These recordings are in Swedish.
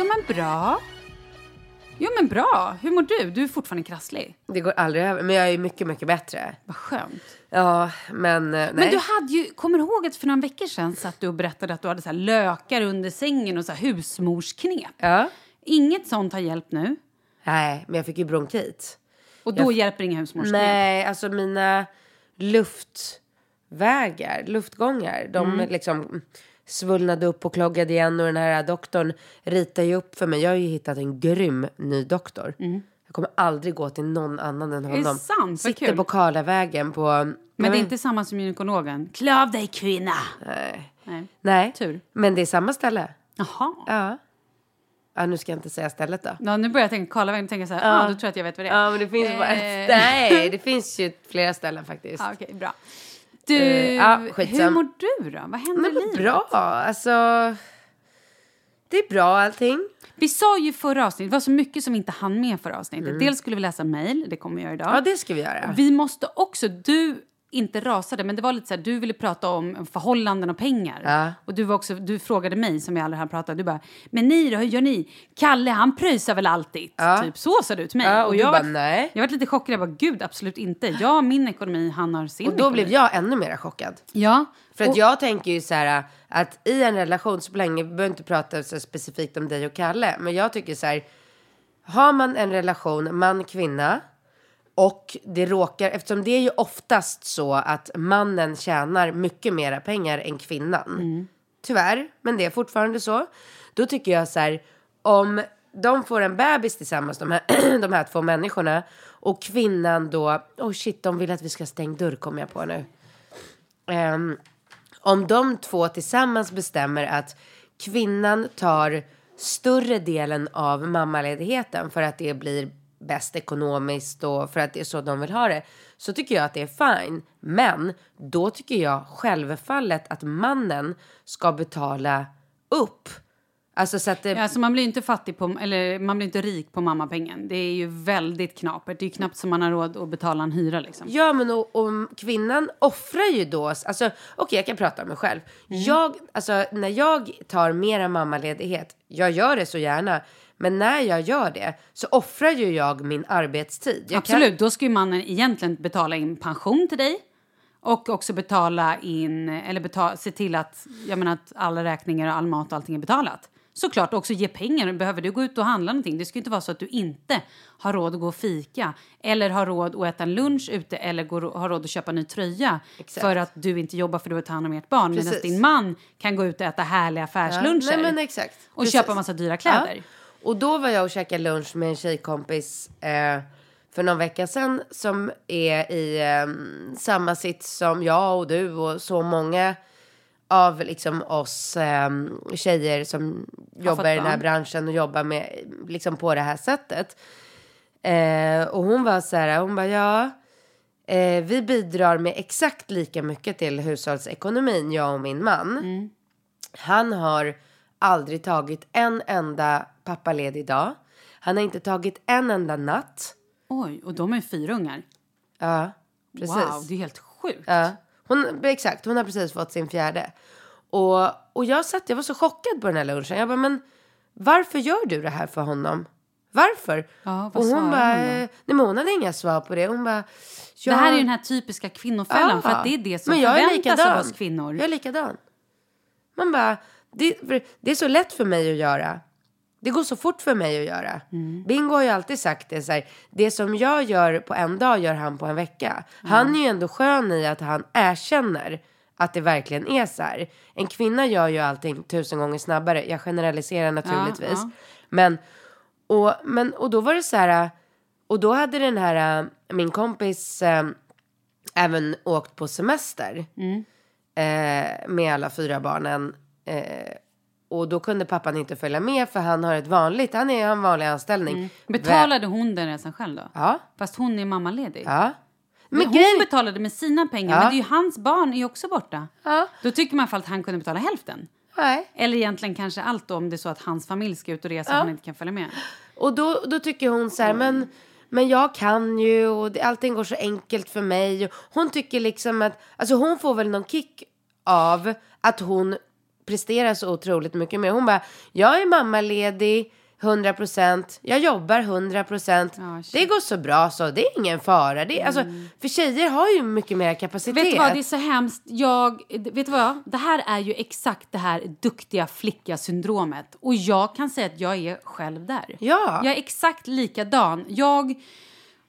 Jo men bra. Jo men bra. Hur mår du? Du är fortfarande krasslig. Det går aldrig över, men jag är mycket, mycket bättre. Vad skönt. Ja, men eh, nej. Men du hade ju, kommer du ihåg att för några veckor sedan satt du och berättade att du hade så lökar under sängen och så här husmorsknep? Ja. Inget sånt har hjälpt nu. Nej, men jag fick ju bronkit. Och då hjälper inga husmorsknep. Nej, alltså mina luftvägar, luftgångar, de Mm. liksom svullnade upp och kloggade igen och den här doktorn ritar ju upp för mig. Jag har ju hittat en grym ny doktor. Jag kommer aldrig gå till någon annan än Mm. det honom. sant? Sitter kul. på Karlavägen på... Men det är inte samma som gynekologen. Klä av dig kvinna! Nej. Nej. Nej, Tur. men det är samma ställe. Jaha. Ja. Ja, nu ska jag inte säga stället då. Ja, nu börjar jag tänka Karlavägen och tänka så här, ah, då tror jag att jag vet vad det är. Ja, men det finns bara Eh. ett. Nej, det finns ju flera ställen faktiskt. Ja, Okej, bra. Du, Eh, ja, hur mår du då? Vad händer i livet? bra, alltså. Det är bra allting. Vi sa ju förra avsnittet, det var så mycket som vi inte hann med förra avsnittet. Dels skulle vi läsa mejl, det kommer vi göra idag. Mm. Ja, det ska vi göra. Vi måste också, du inte rasade, men det var lite så här, du ville prata om förhållanden och pengar. Ja. Och du, var också, du frågade mig, som jag aldrig har pratat, du bara, men ni då, hur gör ni? Kalle, han pröjsar väl alltid? Typ så sa du till mig. Ja, och du jag, bara, nej. jag var lite chockad, jag bara, gud absolut inte. Jag har min ekonomi, han har sin Och då ekonomi. blev jag ännu mer chockad. Ja. För att och, jag tänker ju så här att i en relation så länge, vi behöver inte prata så specifikt om dig och Kalle, men jag tycker så här, har man en relation man kvinna och det råkar, eftersom det är ju oftast så att mannen tjänar mycket mera pengar än kvinnan. Tyvärr, men det är fortfarande så. Då tycker jag så här, om de får en bebis tillsammans, de här, de här två människorna, och kvinnan då, oh shit, de vill att vi ska stänga dörr, kommer jag på nu. Ehm, om de två tillsammans bestämmer att kvinnan tar större delen av mammaledigheten för att det blir bäst ekonomiskt och för att det är så de vill ha det så tycker jag att det är fine. Men då tycker jag självfallet att mannen ska betala upp. Alltså så att det... Ja, alltså man blir inte fattig på, eller man blir inte rik på mammapengen. Det är ju väldigt knapert. Det är ju knappt som man har råd att betala en hyra liksom. Ja, men och, och kvinnan offrar ju då... Alltså, okej, jag kan prata om mig själv. Jag, alltså, när jag tar mera mammaledighet, jag gör det så gärna, men när jag gör det så offrar ju jag min arbetstid. Jag kan- Absolut, då ska ju mannen egentligen betala in pension till dig. Och också betala in, eller betala, se till att, jag menar, att alla räkningar och all mat och allting är betalat. Såklart också ge pengar. Behöver du gå ut och handla någonting? Det ska ju inte vara så att du inte har råd att gå och fika. Eller har råd att äta en lunch ute eller går, har råd att köpa en ny tröja. Exakt. För att du inte jobbar för att du tar hand om ert barn. Medan din man kan gå ut och äta härliga Ja, affärsluncher. nej, men exakt. och Precis. köpa massa dyra kläder. Ja. Och då var jag och käkade lunch med en tjejkompis eh, för någon vecka sedan som är i eh, samma sits som jag och du och så många av liksom oss eh, tjejer som jobbar i den här branschen och jobbar med liksom på det här sättet. Eh, och hon var så här, hon bara ja, eh, vi bidrar med exakt lika mycket till hushållsekonomin, jag och min man. Han har aldrig tagit en enda pappaledig dag. Han har inte tagit en enda natt. Oj, och de är fyra ungar. Ja, precis. Wow, det är helt sjukt. Ja, hon, exakt, hon har precis fått sin fjärde. Och, och jag satt, jag var så chockad på den här lunchen. Jag bara, men varför gör du det här för honom? Varför? Ja, och hon bara, hon nej men hon hade inga svar på det. Hon bara, ja, Det här är ju den här typiska kvinnofällan, Ja. för att det är det som Men jag förväntas av oss kvinnor. Jag är likadan. Man bara, det, det är så lätt för mig att göra. Det går så fort för mig att göra. Mm. Bingo har ju alltid sagt det så här, det som jag gör på en dag gör han på en vecka. Han är ju ändå skön i att han erkänner att det verkligen är så här. En kvinna gör ju allting tusen gånger snabbare. Jag generaliserar naturligtvis. ja. Men, och, men, och då var det så här, och då hade den här, äh, min kompis äh, även åkt på semester eh, med alla fyra barnen. Eh, och då kunde pappan inte följa med för han har ett vanligt, han är en vanlig anställning. Betalade hon den resan själv då? Ja, Fast hon är mammaledig. ja. Men Men hon betalade med sina pengar, Ja. men det är ju hans barn är ju också borta. ja, Då tycker man för att han kunde betala hälften. nej. Eller egentligen kanske allt då, om det är så att hans familj ska ut och resa och han inte kan följa med. Och då, då tycker hon så här, men, men jag kan ju och det, allting går så enkelt för mig. Hon tycker liksom att, alltså hon får väl någon kick av att hon presterar så otroligt mycket mer. Hon bara, jag är mammaledig 100 procent, jag jobbar 100 procent. Shit. det går så bra så, det är ingen fara. Det är, alltså, för tjejer har ju mycket mer kapacitet. Vet du vad, det är så hemskt. Jag, vet du vad? Det här är ju exakt det här duktiga flicka-syndromet. Och jag kan säga att jag är själv där. Ja. Jag är exakt likadan. Jag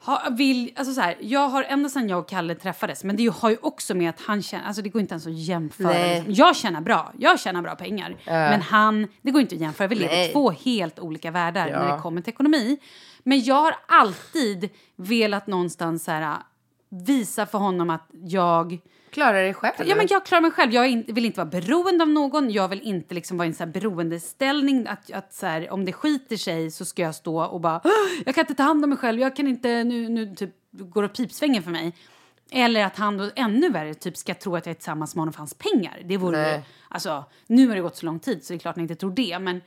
har, vill, alltså så här, jag har ända sedan jag och Kalle träffades, men det har ju också med att han tjänar, alltså det går inte ens att jämföra. Nej. Jag tjänar bra, jag tjänar bra pengar. Men han, det går inte att jämföra. Vi lever i två helt olika världar Ja. när det kommer till ekonomi. Men jag har alltid velat någonstans så här, visa för honom att jag Klarar dig själv. Ja, men jag klarar mig själv. Jag in, vill inte vara beroende av någon. Jag vill inte liksom vara i en så här beroendeställning. Att, att så här, om det skiter sig så ska jag stå och bara "Åh, jag kan inte ta hand om mig själv. Jag kan inte, nu, nu typ, går det pipsvängen för mig. Eller att han då ännu värre typ ska tro att jag är tillsammans med honom för hans pengar. Det vore Nej. alltså, nu har det gått så lång tid så det är klart att jag inte tror det. Men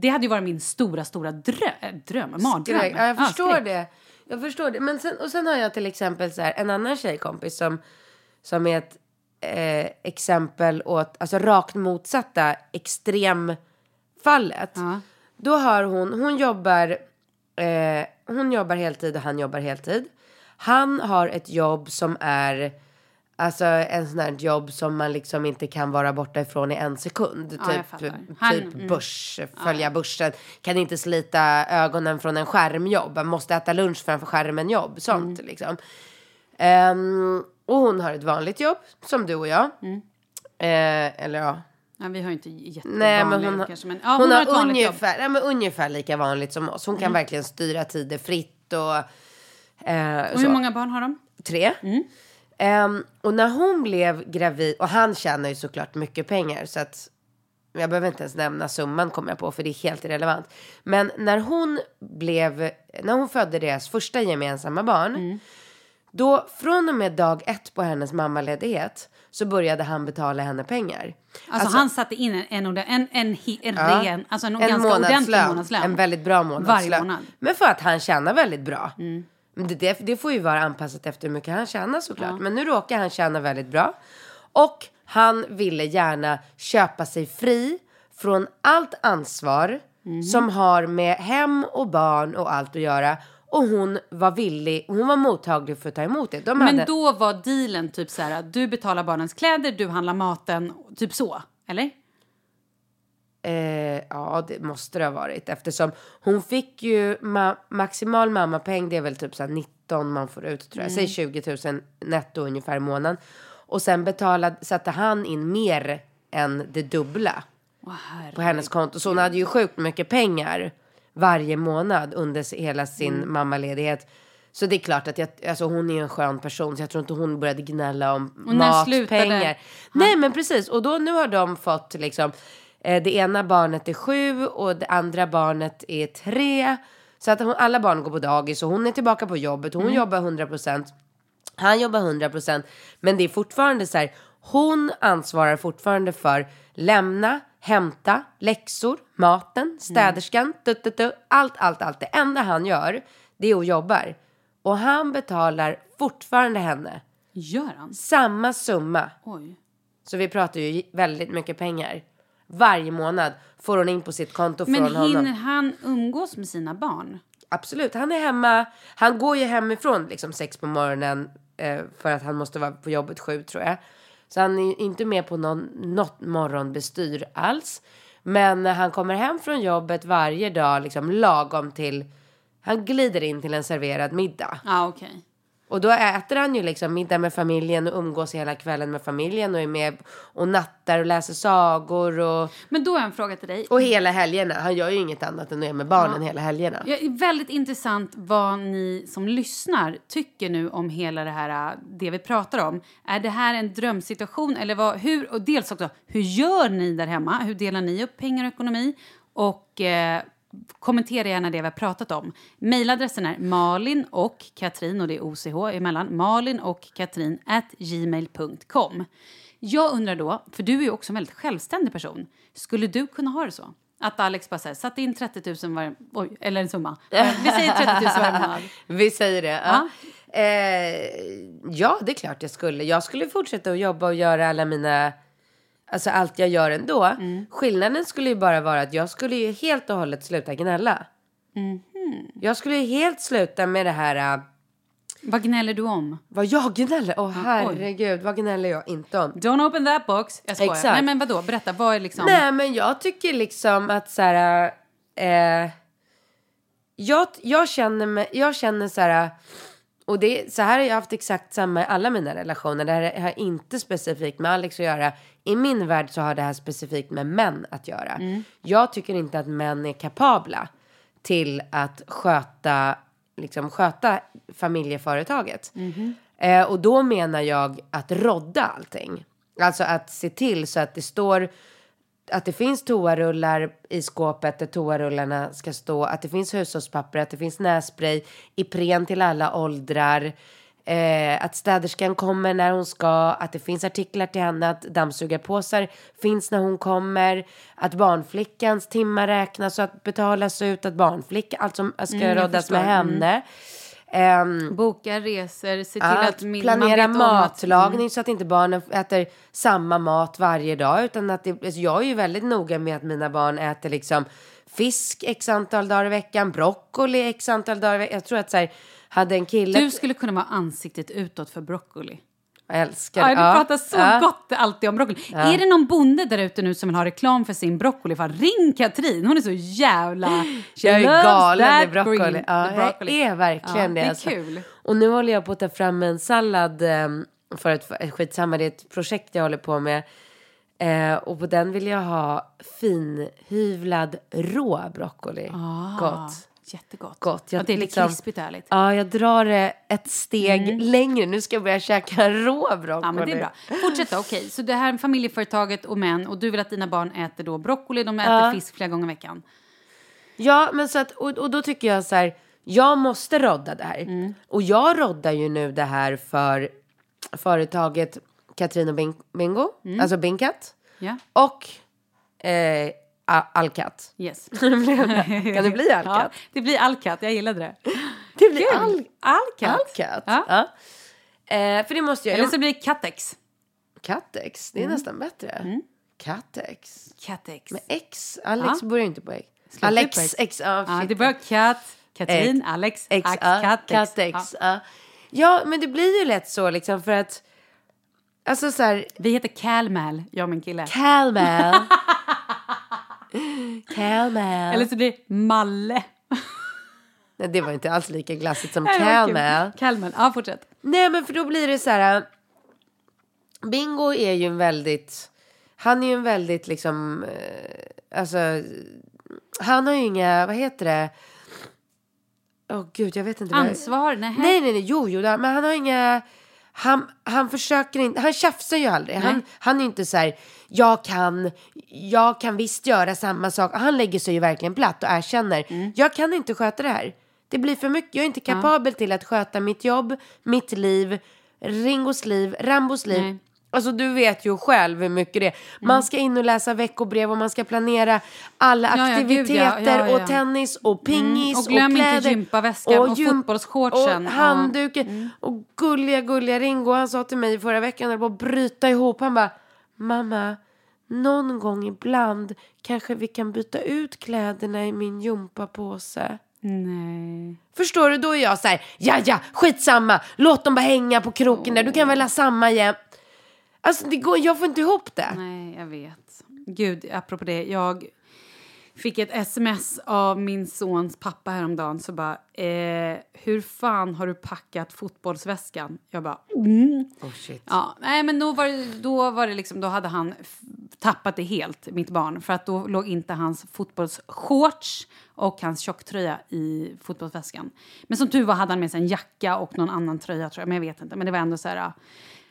det hade ju varit min stora, stora drö dröm, mardröm. Ja, jag Ja, förstår skräck. det. Jag förstår det. Men sen, och sen har jag till exempel så här, en annan tjejkompis som, som är ett eh, exempel åt alltså rakt motsatta extremfallet. Ja. Då har hon, hon jobbar, eh, hon jobbar heltid och han jobbar heltid. Han har ett jobb som är Alltså en sån här jobb som man liksom inte kan vara borta ifrån i en sekund. Ja, typ. Han- typ mm. börs, följa börsen. Kan inte slita ögonen från en skärmjobb. Man måste äta lunch framför skärmen jobb. Sånt Mm. liksom. Ehm, och hon har ett vanligt jobb som du och jag. Mm. Eh, eller ja, Ja, vi har inte jättevanliga Nej, men hon, har- kanske, men ja, hon, har, vanligt jobb. Mm. ungefär, ja, men ungefär lika vanligt som oss. Hon kan verkligen styra tider fritt och, eh, Och så. hur många barn har de? Tre. Ehm, och när hon blev gravid, och han tjänar ju såklart mycket pengar så att jag behöver inte ens nämna summan kommer jag på för det är helt irrelevant. Men när hon blev, när hon födde deras första gemensamma barn. Då från och med dag ett på hennes mammaledighet så började han betala henne pengar. Alltså, han satte in en, en, en, en, en Ja. ren, alltså en, en ganska ordentlig månadslön, månadslön. En väldigt bra månadslön. Varje månad. Men för att han tjänar väldigt bra. Men Det, det, får ju vara anpassat efter hur mycket han tjänar såklart. Men nu råkar han tjäna väldigt bra. Och han ville gärna köpa sig fri från allt ansvar som har med hem och barn och allt att göra. Och hon var villig, hon var mottaglig för att ta emot det. De Men hade, då var dealen typ så här, du betalar barnens kläder, du handlar maten, typ så, eller? Eh, ja, det måste det ha varit eftersom hon fick ju ma- maximal mammapeng. Det är väl typ så här 19 man får ut tror jag. Säg 20 000 netto ungefär i månaden. Och sen betalade, satte han in mer än det dubbla herre. på hennes konto. Så hon hade ju sjukt mycket pengar varje månad under hela sin Mm. mammaledighet. Så det är klart att jag, alltså hon är en skön person så jag tror inte hon började gnälla om Och mat, pengar. Nej men precis och då nu har de fått liksom eh, det ena barnet är sju och det andra barnet är tre. Så att hon, alla barn går på dagis och hon är tillbaka på jobbet. Hon jobbar 100 procent. Han jobbar 100 procent. Men det är fortfarande så här. Hon ansvarar fortfarande för lämna, hämta, läxor, maten, städerskan, tu, tu, tu, allt, allt, allt. Det enda han gör det är att jobbar. Och han betalar fortfarande henne Gör han? samma summa. Oj. Så vi pratar ju väldigt mycket pengar. Varje månad får hon in på sitt konto Men från honom. hinner han umgås med sina barn? Absolut, han är hemma. Han går ju hemifrån liksom sex på morgonen eh, för att han måste vara på jobbet sju tror jag. Så han är inte med på någon, något morgonbestyr alls. Men han kommer hem från jobbet varje dag liksom lagom till. Han glider in till en serverad middag. Ah, okay. Och då äter han ju liksom middag med familjen och umgås hela kvällen med familjen och är med och nattar och läser sagor och, Men då har jag en fråga till dig. och hela helgerna. Han gör ju inget annat än att är med barnen hela helgerna. Ja, väldigt intressant vad ni som lyssnar tycker nu om hela det här, det vi pratar om. Är det här en drömsituation eller vad, hur, och dels också, hur gör ni där hemma? Hur delar ni upp pengar och ekonomi? Och eh, kommentera gärna det vi har pratat om. Mailadressen är malin och katrin, och det är OCH emellan, malin och katrin at gmail.com. Jag undrar då, för du är ju också en väldigt självständig person, skulle du kunna ha det så? Att Alex bara så här, satte in 30 000 varje... Oj, eller en summa. Vi säger 30 000 varje månad. Vi säger det. Ja. Eh, ja, det är klart jag skulle. Jag skulle fortsätta att jobba och göra alla mina... Alltså allt jag gör ändå. Mm. Skillnaden skulle ju bara vara att jag skulle ju helt och hållet sluta gnälla. Mhm. Jag skulle ju helt sluta med det här... Uh, Vad gnäller du om? vad jag gnäller? Åh herregud, vad gnäller jag inte om? Don't open that box. Jag skojar. Exakt. Nej men vadå, berätta. Vad är liksom... Nej, men jag tycker liksom att så här... Eh, jag, jag känner mig, jag känner så här... Och det, så här har jag haft exakt samma i alla mina relationer. Det här har inte specifikt med Alex att göra. I min värld så har det här specifikt med män att göra. Jag tycker inte att män är kapabla till att sköta, liksom, sköta familjeföretaget. Eh, och då menar jag att rodda allting. Alltså att se till så att det står att det finns toarullar i skåpet där toarullarna ska stå, att det finns hushållspapper, att det finns nässpray, Ipren till alla åldrar, Eh, att städerskan kommer när hon ska, att det finns artiklar till henne, att dammsugarpåsar finns när hon kommer, att barnflickans timmar räknas och att betalas ut, att barnflickan, allt som ska Mm, råddas med förstår. Mm. Ehm, Boka resor, se till att, att, min, planera att- matlagning så att inte barnen äter samma mat varje dag. Utan att det, alltså jag är ju väldigt noga med att mina barn äter liksom fisk x antal dagar i veckan, broccoli x antal dagar i veckan. Jag tror att så här, hade en kille... Du skulle kunna vara ansiktet utåt för broccoli. Jag älskar Ja, det. du pratar så ja. gott alltid om broccoli. Är det någon bonde där ute nu som vill ha reklam för sin broccoli? Fan, ring Katrin, hon är så jävla... Jag är galen i broccoli. green- Ja, the jag broccoli. är verkligen Ja, det. det är alltså. kul. Och nu håller jag på att ta fram en sallad eh, för ett skitsamma, det är ett projekt jag håller på med. Eh, och på den vill jag ha finhyvlad rå broccoli. Ah, Gott. Jättegott. Gott. Jag Ja, det är lite liksom- krispigt och härligt. Ja, jag drar det ett steg längre. Nu ska jag börja käka rå broccoli. Mm. Ja, men det är bra. Fortsätt då. Okej, så det här är familjeföretaget och män och du vill att dina barn äter då broccoli, de äter Ja. fisk flera gånger i veckan. Ja, men så att, och, och då tycker jag så här, jag måste rodda det här. Mm. Och jag roddar ju nu det här för företaget Katrin och Bing- Bingo, Mm. alltså Binkat. Ja, Och eh, A- Alkat. yes. kan det bli Ja, Alkat? det blir Alkat, jag gillade det. Det blir Kul! Al-. Ja. Ja. Eh, för det måste jag Eller så blir det Katex. Kattex, det är nästan bättre. Kattex. Katex. Med X. Alex Ja. börjar inte på X. Slutar Alex på X. X. Ja, Ja, det börjar Kat, Katrin, X, Alex, X, Ax, ja. Ja. Ja. ja, men det blir ju lätt så liksom för att Alltså så här, Vi heter Calmal, jag och min kille. Calmal. Calmal. Eller så blir det Malle. Nej, det var inte alls lika glassigt som. Calmal. Calmal, ja fortsätt. Nej, men för då blir det så här. äh, Bingo är ju en väldigt, han är ju en väldigt liksom, eh, alltså, han har ju inga, vad heter det? Åh gud, jag vet inte. vad- Ansvar? Nej. Nej, nej, nej, jo, jo, men han har inga... Han, han försöker inte, han tjafsar ju aldrig. Han, han är inte så här, jag kan, jag kan visst göra samma sak. Han lägger sig ju verkligen platt och erkänner, Mm. jag kan inte sköta det här. Det blir för mycket, jag är inte kapabel till att sköta mitt jobb, mitt liv, Ringos liv, Rambos liv. Nej. Alltså du vet ju själv hur mycket det är. Man ska in och läsa veckobrev och man ska planera alla Ja, ja, gud, aktiviteter ja, ja, och tennis och pingis Mm, och glöm inte kläder. gympaväskan och gym- fotbollsshortsen. Och Ja. Mm. handduken. Och gulliga, gulliga Ringo. Han sa till mig förra veckan, höll på att bryta ihop. Han bara, mamma, någon gång ibland kanske vi kan byta ut kläderna i min gympapåse. Nej. Förstår du? Då är jag så här, ja ja, skitsamma. Låt dem bara hänga på kroken där. Du kan väl ha samma jämt. Alltså det går, jag får inte ihop det. Nej, jag vet. Gud, apropå det. Jag fick ett sms av min sons pappa häromdagen. Så bara, eh, hur fan har du packat fotbollsväskan? Jag bara, mm. Oh, shit. Ja, nej, men då var, det, då var det liksom, då hade han tappat det helt, mitt barn. För att då låg inte hans fotbollsshorts och hans tjocktröja i fotbollsväskan. Men som tur var hade han med sig en jacka och någon annan tröja tror jag, men jag vet inte. Men det var ändå så här...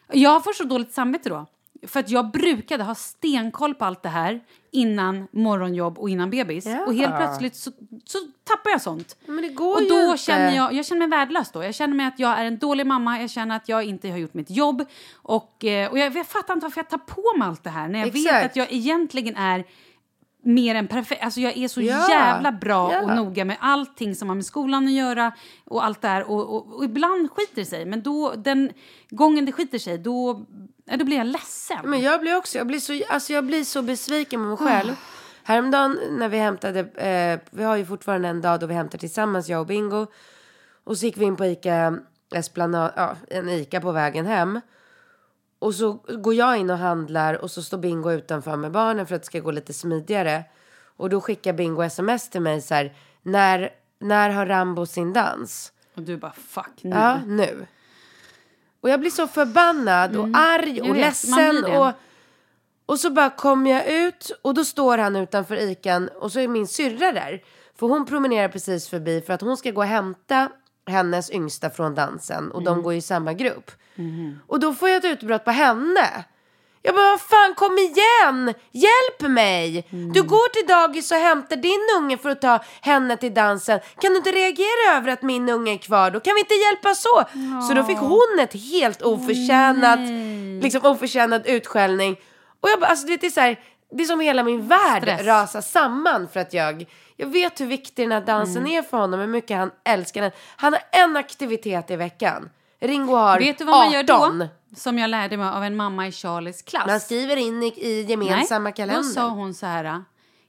ja. Jag får så dåligt samvete då. För att jag brukade ha stenkoll på allt det här innan morgonjobb och innan bebis. Ja. Och helt plötsligt så, så tappar jag sånt. Men det går Och ju då inte. känner jag, jag känner mig värdelös då. Jag känner mig att jag är en dålig mamma, jag känner att jag inte har gjort mitt jobb. Och, eh, och jag, jag fattar inte varför jag tar på mig allt det här när jag vet Exakt. att jag egentligen är mer än perfekt. Alltså jag är så Ja. jävla bra Ja. och noga med allting som har med skolan att göra och allt det här. Och, och, och ibland skiter det sig, men då, den gången det skiter sig, då, då blir jag ledsen. Men jag blir också, jag blir så, alltså jag blir så besviken på mig själv. Häromdagen när vi hämtade, eh, vi har ju fortfarande en dag då vi hämtar tillsammans, jag och Bingo. Och så gick vi in på Ica Esplanad, ja, en Ica på vägen hem. Och så går jag in och handlar och så står Bingo utanför med barnen för att det ska gå lite smidigare. Och då skickar Bingo sms till mig så här, när, när har Rambo sin dans? Och du bara fuck nu. Ja, nu. Och jag blir så förbannad och arg Mm. jag och man ledsen. Och, och så bara kommer jag ut och då står han utanför ikan och så är min syrra där. För hon promenerar precis förbi för att hon ska gå och hämta hennes yngsta från dansen och Mm. de går i samma grupp. Och då får jag ett utbrott på henne. Jag bara, vad fan kom igen! Hjälp mig! Du går till dagis och hämtar din unge för att ta henne till dansen. Kan du inte reagera över att min unge är kvar då? Kan vi inte hjälpas så? Så då fick hon ett helt oförtjänat, liksom oförtjänad utskällning. Och jag bara, alltså du vet det är så här, det är som hela min värld Stress. rasar samman för att jag, jag vet hur viktig den här dansen Mm. är för honom, hur mycket han älskar den. Han har en aktivitet i veckan. Ringo har Vet du vad man 18. gör då? Som jag lärde mig av en mamma i Charlies klass. Man skriver in i, i gemensamma Nej, kalendern. Då sa hon så här.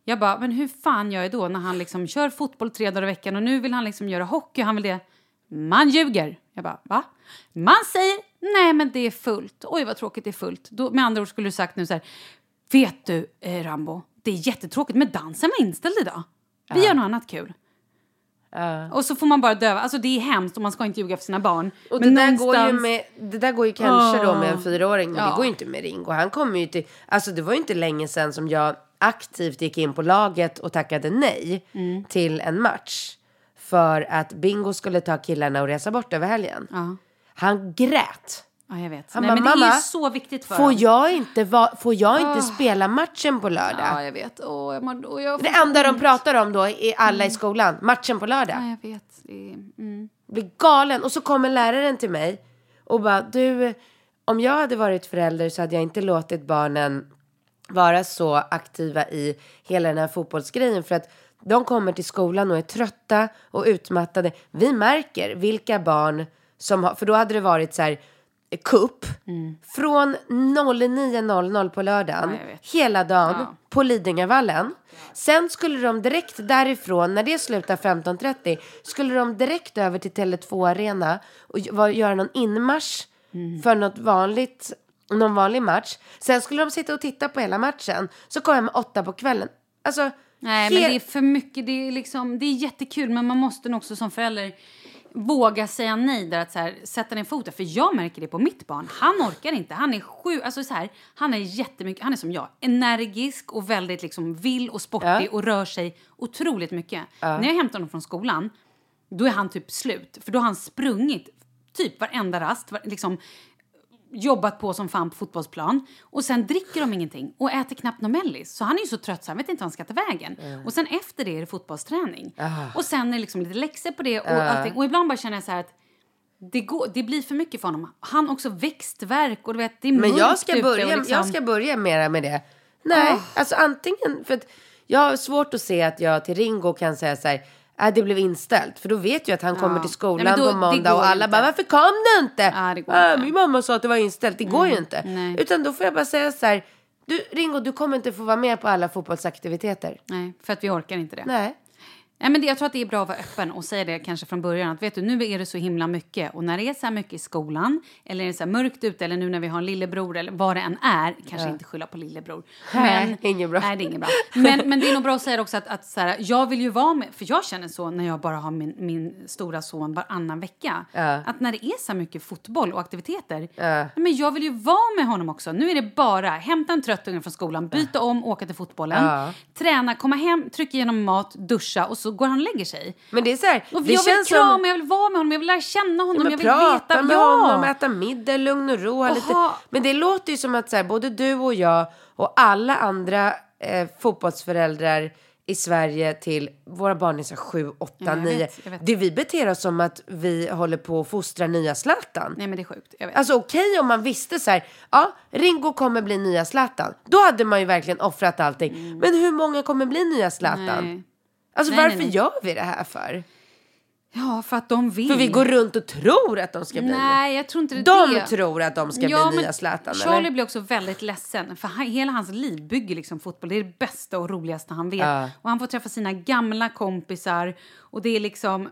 Jag bara, men hur fan gör jag då när han liksom kör fotboll tre dagar i veckan och nu vill han liksom göra hockey och han vill det. Man ljuger. Jag bara, va? Man säger, nej men det är fullt. Oj vad tråkigt det är fullt. Då, med andra ord skulle du sagt nu så här, vet du eh, Rambo, det är jättetråkigt men dansen var inställd idag. Vi gör något annat kul. Och så får man bara döva. Alltså det är hemskt och man ska inte ljuga för sina barn. Och men det, där går ju någonstans- med, det där går ju kanske då med en Åh. fyraåring, men Ja. det går ju inte med Ringo. Han kommer ju till, alltså det var ju inte länge sedan som jag aktivt gick in på laget och tackade nej Mm. till en match. För att Bingo skulle ta killarna och resa bort över helgen. Ja. Han grät. Ja, jag vet. Han Nej, bara, men det är "Mamma, ju så viktigt för Får dem. jag inte, va, får jag inte spela matchen på lördag? Ja, jag vet. Åh, jag och jag Det enda de pratar om då är alla i skolan, matchen på lördag. Ja, jag vet. Det mm. blir galen. Och så kommer läraren till mig och bara, du, om jag hade varit förälder så hade jag inte låtit barnen vara så aktiva i hela den här fotbollsgrejen. För att de kommer till skolan och är trötta och utmattade. Vi märker vilka barn som har, för då hade det varit så här, kupp från 09.00 på lördagen Ja, hela dagen Ja. på Lidingövallen. Sen skulle de direkt därifrån, när det slutar 15.30, skulle de direkt över till Tele2 Arena och var- göra någon inmarsch för något vanligt, någon vanlig match. Sen skulle de sitta och titta på hela matchen. Så kom jag med åtta på kvällen. Alltså, Nej, men det är för mycket. Det är, liksom, det är jättekul, men man måste nog också som förälder våga säga nej där att så här, sätta ner foten. För jag märker det på mitt barn. Han orkar inte. Han är sju, alltså så här, han är jättemycket, han är som jag, energisk och väldigt liksom vill och sportig Ja. och rör sig otroligt mycket. När jag hämtar honom från skolan, då är han typ slut. För då har han sprungit typ varenda rast, var, liksom jobbat på som fan på fotbollsplan och sen dricker de ingenting och äter knappt någon mellis. Så han är ju så trött så han vet inte vad han ska ta vägen. Och sen efter det är det fotbollsträning. Och sen är det liksom lite läxor på det och allting. Och ibland bara känner jag så att det, går, det blir för mycket för honom. Han också växtväxtverk och du vet det är Men jag ska, börja, liksom, jag ska börja mera med det. Nej, alltså antingen... För att jag har svårt att se att jag till Ringo kan säga så här... Äh, det blev inställt. För då vet jag att han kommer till skolan Nej, då- på måndag och alla inte. bara varför kom du inte? Ja, "Äh, inte. Mm. Min mamma sa att det var inställt. Det går ju inte. nej. Utan då får jag bara säga så här. Du Ringo, du kommer inte få vara med på alla fotbollsaktiviteter. Nej, för att vi orkar inte det. Nej. Nej, men det, jag tror att det är bra att vara öppen och säga det kanske från början. Att vet du, nu är det så himla mycket. Och när det är så här mycket i skolan, eller är det så här mörkt ute, eller nu när vi har en lillebror, eller vad det än är, kanske inte skylla på lillebror. Nej, inget bra. Nej, det är inget bra. Men, men det är nog bra att säga också att, att så här, jag vill ju vara med, för jag känner så när jag bara har min, min stora son varannan vecka. Ja. Att när det är så här mycket fotboll och aktiviteter, nej, men jag vill ju vara med honom också. Nu är det bara hämta en trött unge från skolan, byta om, åka till fotbollen, Ja. träna, komma hem, trycka igenom mat, duscha och så går han och lägger sig. Men det är så här. Och det jag vill känns krama, som... jag vill vara med honom, jag vill lära känna honom, jag vill prata veta. med ja! honom, äta middag, lugn och ro. Lite. Men det låter ju som att så här, både du och jag och alla andra eh, fotbollsföräldrar i Sverige till våra barn är så här sju, åtta, Ja, jag nio. vet, jag vet. Det vi beter oss som att vi håller på att fostra nya Zlatan. Nej men det är sjukt, jag vet. Alltså okej om man visste så här, ja, Ringo kommer bli nya Zlatan. Då hade man ju verkligen offrat allting. Men hur många kommer bli nya Zlatan? Mm. Nej. Alltså Nej, varför nej, nej. gör vi det här för? Ja, för att de vill. För vi går runt och tror att de ska bli Nej, jag tror inte det. De det. tror att de ska Ja, bli nya Zlatan, Charlie eller? blir också väldigt ledsen. För han, hela hans liv bygger liksom fotboll. Det är det bästa och roligaste han vet. Ja. Och han får träffa sina gamla kompisar. Och det är liksom...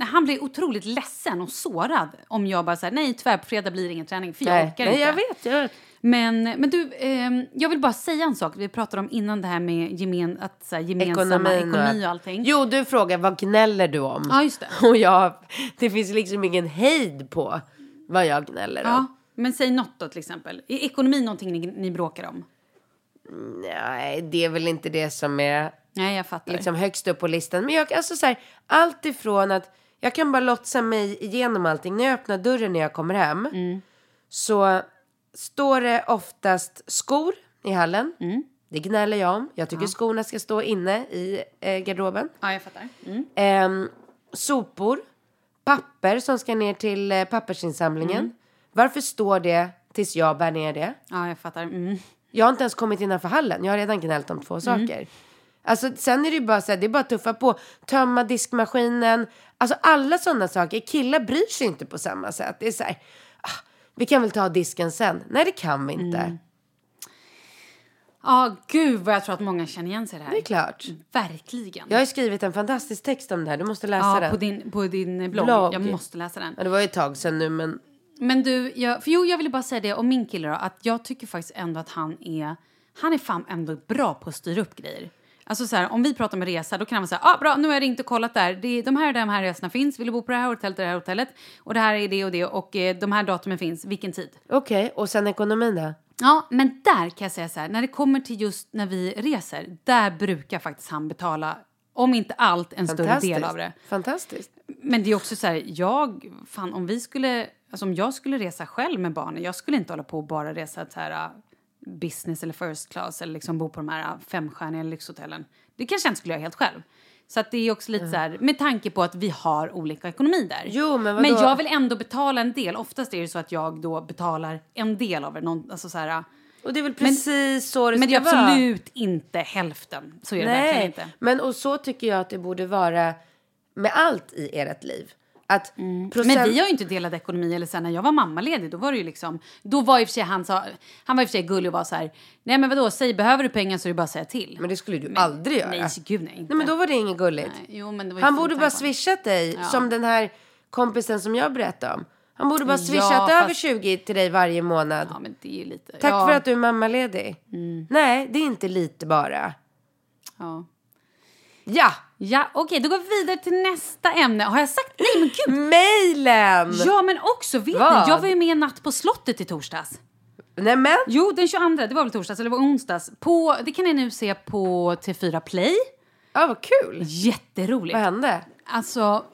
Han blir otroligt ledsen och sårad om jag bara säger nej tyvärr på fredag blir det ingen träning för jag Nej, orkar nej inte. jag vet. Jag vet. Men, men du, ehm, jag vill bara säga en sak. Vi pratade om innan det här med gemen, att, så här, gemensamma Ekonomin ekonomi och allting. Jo, du frågar vad gnäller du om? Ja, just det. Och jag, det finns liksom ingen hejd på vad jag gnäller om. Ja, men säg något då till exempel. Är ekonomi någonting ni, ni bråkar om? Nej, det är väl inte det som är Nej, jag fattar. liksom högst upp på listan. Men jag, alltså så här, allt ifrån att jag kan bara lotsa mig igenom allting. När jag öppnar dörren när jag kommer hem Mm. så står det oftast skor i hallen. Mm. Det gnäller jag om. Jag tycker skorna ska stå inne i eh, garderoben. Ja, jag fattar. Mm. Ehm, sopor, papper som ska ner till eh, pappersinsamlingen. Mm. Varför står det tills jag bär ner det? Ja, jag fattar. Mm. Jag har inte ens kommit innanför hallen. Jag har redan gnällt om två saker. Alltså, sen är det ju bara så här, det är bara att tuffa på. Tömma diskmaskinen. Alltså alla sådana saker. Killar bryr sig inte på samma sätt. Det är så här, vi kan väl ta disken sen. Nej, det kan vi inte. Ja, gud vad jag tror att många känner igen sig i det här. Det är klart. Verkligen. Jag har skrivit en fantastisk text om det här. Du måste läsa ja, den. på din, på din blogg. Blogg. Jag måste läsa den. Ja, det var ju ett tag sedan nu, men Men du, jag, för jo, jag ville bara säga det om min kille då, att jag tycker faktiskt ändå att han är, han är fan ändå bra på att styra upp grejer. Alltså så här, om vi pratar om resa, då kan han säga, ah, bra, nu har jag ringt och kollat där, det, är- de här och de här resorna finns, vill du bo på det här hotellet och det här hotellet, och det här är det och det, och eh, de här datumen finns, vilken tid? okej. Och sen ekonomin då? Ja, men där kan jag säga så här, när det kommer till just när vi reser, där brukar faktiskt han betala, om inte allt, en större del av det. Fantastiskt. Men det är också så här, jag, fan om vi skulle, alltså om jag skulle resa själv med barnen, jag skulle inte hålla på och bara resa så här business eller first class eller liksom bo på de här uh, femstjärniga lyxhotellen. Det kanske jag inte skulle göra helt själv. Så att det är också lite så här, med tanke på att vi har olika ekonomi där. Jo, men men jag vill ändå betala en del. Oftast är det så att jag då betalar en del av det. Någon, alltså så här, uh, Och det är väl precis så det men det ska är vara. absolut inte hälften. Så är det verkligen Nej, inte. men och så tycker jag att det borde vara med allt i ert liv. Att procent... Men vi har ju inte delad ekonomi. Eller sen när jag var mammaledig, då var det ju liksom... Då var i och för sig han, sa, han var i och för sig gullig och var så här... Nej men vadå, säg behöver du pengar så är det bara att säga till. Men det skulle du aldrig göra. Nej, gud nej. Inte. Nej, men då var det inget gulligt. Nej, jo, men det var Han borde bara swishat dig, som den här kompisen som jag berättade om. Han borde bara Ja, swishat fast- över 20 till dig varje månad. Ja, men det är lite... Tack ja, för att du är mammaledig. Mm. Nej, det är inte lite bara. Ja, Ja! Ja okej, då går vi vidare till nästa ämne. Har jag sagt... Nej, men gud! Mejlen! Ja, men också, vet Vad? ni, jag var ju med natt på slottet i torsdags. Nej men, Jo, den 22, det var väl torsdags, eller det var onsdags. På, det kan ni nu se på T4 Play. ja vad kul. Jätteroligt. Vad hände? Alltså,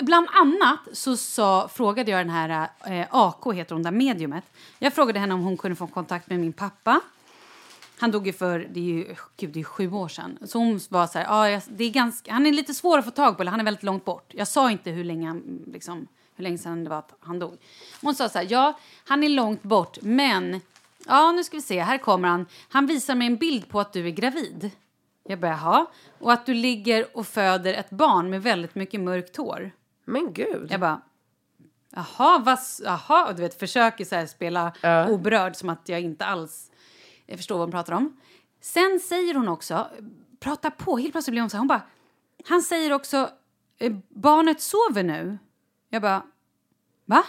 bland annat så sa, frågade jag den här eh, AK, heter hon där, mediumet. Jag frågade henne om hon kunde få kontakt med min pappa. Han dog ju för, det är ju, gud, det är sju år sedan. Så hon var så här, ja, jag- det är ganska, han är lite svår att få tag på, eller han är väldigt långt bort. Jag sa inte hur länge, han, liksom, hur länge sedan det var att han dog. Hon sa så här, ja, han är långt bort, men, ja, nu ska vi se, här kommer han. Han visar mig en bild på att du är gravid. Jag bara, jaha. Och att du ligger och föder ett barn med väldigt mycket mörkt hår. Men gud. Jag bara, jaha, vad, jaha, och du vet, försöker så här spela oberörd som att jag inte alls jag förstår vad hon pratar om. Sen säger hon också, prata på, helt plötsligt blir hon så här, hon bara, han säger också, eh, barnet sover nu. Jag bara, va?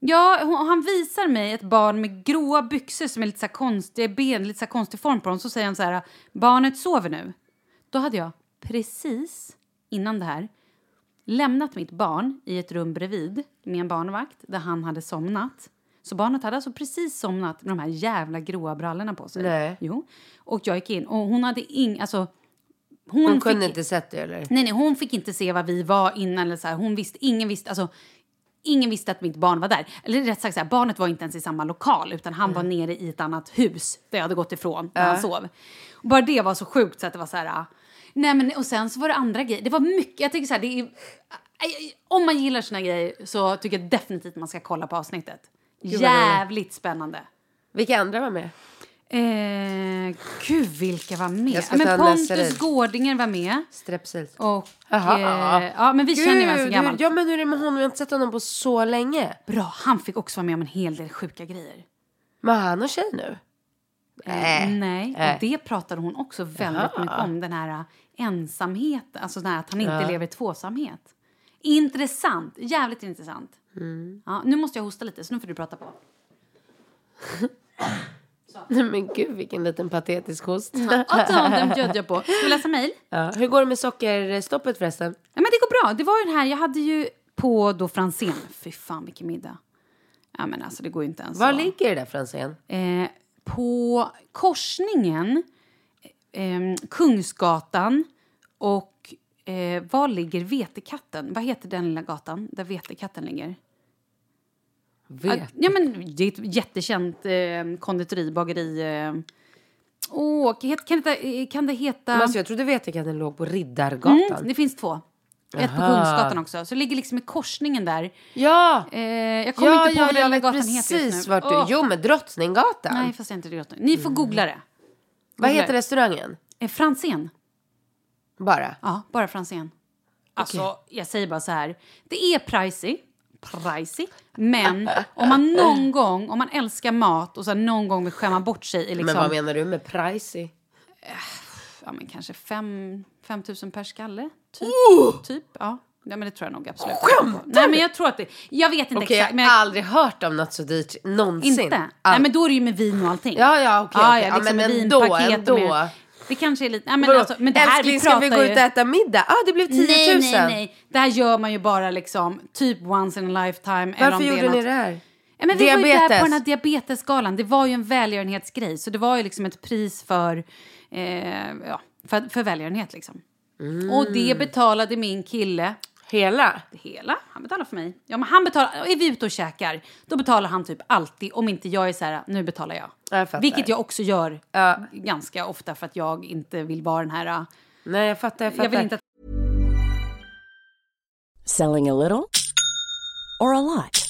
Ja, hon, han visar mig ett barn med gråa byxor som är lite så här konstiga ben, lite så här konstig form på dem. Så säger han så här, barnet sover nu. Då hade jag precis innan det här lämnat mitt barn i ett rum bredvid med en barnvakt där han hade somnat. Så barnet hade alltså precis somnat med de här jävla gråa brallorna på sig. Nej. Jo. Och jag gick in och hon hade ing... Alltså, hon, Hon fick, kunde inte sett det eller? Nej, nej, hon fick inte se vad vi var innan. Eller så här. Hon visste, ingen visste, alltså, ingen visste att mitt barn var där. Eller rätt sagt, så här, barnet var inte ens i samma lokal utan han var nere i ett annat hus där jag hade gått ifrån när han sov. Och bara det var så sjukt så att det var så här... ah, Nej, men, och sen så var det andra grejer. Det var mycket. Jag tycker så här, det är, om man gillar såna grejer så tycker jag definitivt man ska kolla på avsnittet. Jävligt spännande. Vilka andra var med? Eh, gud, vilka var med? Ja, men en Pontus. Gårdinger var med. Strepsils. Och, Jaha. eh, ja, men vi känner ju varandra Gud, gammalt. Ja men hur är det med honom? Jag har inte sett honom på så länge. Bra, han fick också vara med om en hel del sjuka grejer. Men han och tjej nu? Eh, Nej, och det pratade hon också väldigt Jaha. mycket om. Den här äh, ensamheten, alltså den här att han inte lever i tvåsamhet. Intressant, jävligt intressant. Mm. Ja, nu måste jag hosta lite, så nu får du prata på. Nej men gud vilken liten patetisk host. Ja, den bjöd jag på. Ska vi läsa mejl? Ja. Hur går det med sockerstoppet förresten? Ja, men det går bra. Det var ju den här, jag hade ju på då Franzén. Fy fan vilken middag. Ja men alltså det går ju inte ens Var så. ligger det där Franzén? Eh, på korsningen eh, Kungsgatan och eh, var ligger Vetekatten? Vad heter den lilla gatan där Vetekatten ligger? Vet. Ja, men det är ett jättekänt eh, konditori, bageri... Eh. Åh, kan, kan, det, kan det heta... Men alltså, jag trodde vet att den låg på Riddargatan. Mm, det finns två. Ett på Aha. Kungsgatan också. Så det ligger liksom i korsningen där. Ja! Eh, jag kommer ja, inte på ja, vad den jag gatan heter just precis nu. vart du... Jo, men Drottninggatan. Nej, fast jag inte det. Ni får googla det. Vad googla heter det. restaurangen? Eh, Franzén. Bara? Ja, bara Franzén. Alltså, jag säger bara så här. Det är pricey. Pricey. Men om man någon gång, om man älskar mat och så någon gång vill skämma bort sig i liksom... Men vad menar du med pricey? ja, men kanske fem, fem tusen per skalle. Typ. Oh! typ ja. ja, men det tror jag nog absolut. Skämtar Nej, men jag tror att det... Jag vet inte Okej, exakt. jag Men har jag, aldrig hört om något så dyrt någonsin. inte? Ja. Nej, men då är det ju med vin och allting. Ja, ja, okej. Ja, okej. ja, liksom men med ändå, vinpaket ändå. och med- Det kanske är lite... Nej, men, alltså, men det här Älskling, vi ska vi gå ju... ut och äta middag? Ja, ah, det blev 10 000. Nej, nej, nej. Det här gör man ju bara liksom typ once in a lifetime. Varför gjorde ni det här? Ja, men vi var ju där Diabetes. på den här diabetesgalan. Det var ju en välgörenhetsgrej. Så det var ju liksom ett pris för, eh, ja, för, för välgörenhet. Liksom. Mm. Och det betalade min kille. Hela? Hela. Han betalar för mig. Ja, men han betalar, är vi ute och käkar, då betalar han typ alltid. Om inte jag är så här, nu betalar jag. Jag fattar. Vilket jag också gör Ja. ganska ofta för att jag inte vill vara den här... äh, Nej, jag fattar. Jag fattar. Jag vill inte att Selling a little or a lot?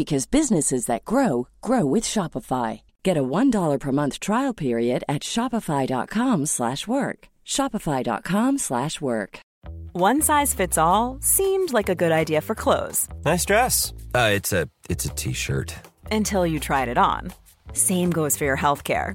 because businesses that grow grow with Shopify. Get a $1 per month trial period at shopify.com/work. slash work. shopify.com/work. slash work. One size fits all seemed like a good idea for clothes Nice dress. Uh, it's a it's a t-shirt. until you tried it on. Same goes for your healthcare.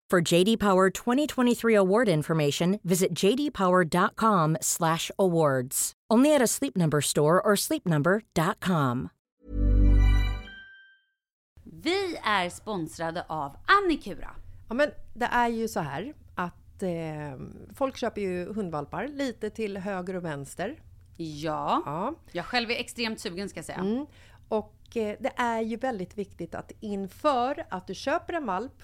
For JD Power 2023 award information, visit jdpower.com/awards. Only at a Sleep Number store or sleepnumber.com. Vi är sponsrade av Annikura. Ja, men det är ju så här att eh, folk köper ju hundvalpar lite till höger och vänster. Ja. Ja. Jag själv är extremt sugen ska jag säga. Mm. Och eh, det är ju väldigt viktigt att inför att du köper en valp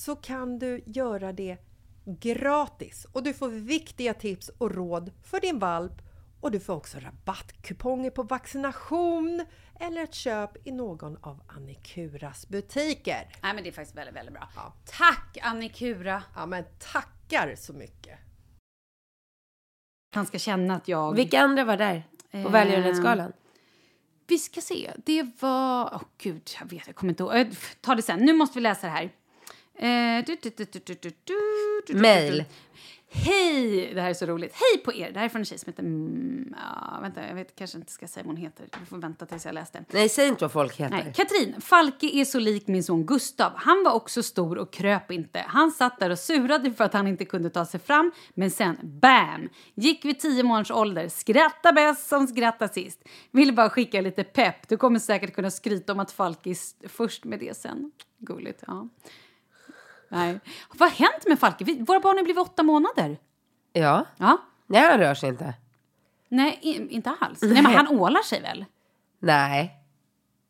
så kan du göra det gratis och du får viktiga tips och råd för din valp och du får också rabattkuponger på vaccination eller ett köp i någon av Annikuras butiker. Nej, men det är faktiskt väldigt, väldigt bra. Ja. Tack Annikura! Ja, men tackar så mycket! Han ska känna att jag... Vilka andra var där på Eh, välgörenhetsgalan? Vi ska se. Det var... Åh gud, jag vet, jag kommer inte ihåg. Jag tar det sen. Nu måste vi läsa det här. Mail. Hej! Det här är så roligt. Hej på er! Det här är från en tjej som heter... Mm, ja, vänta, jag vet, kanske inte ska säga vad hon heter. Vi får vänta tills jag läste. Nej, säg inte vad folk heter. Nej, Katrin, Falke är så lik min son Gustav. Han var också stor och kröp inte. Han satt där och surade för att han inte kunde ta sig fram. Men sen, bam! Gick vid tio månaders ålder. Skratta bäst som skrattar sist. Vill bara skicka lite pepp. Du kommer säkert kunna skryta om att Falke är först med det sen. Gulligt, ja. Nej. Vad har hänt med Falke? Vi- Våra barn har blivit åtta månader. Ja. Ja. Nej, han rör sig inte. Nej, i, inte alls. Nej, men han ålar sig väl? Nej.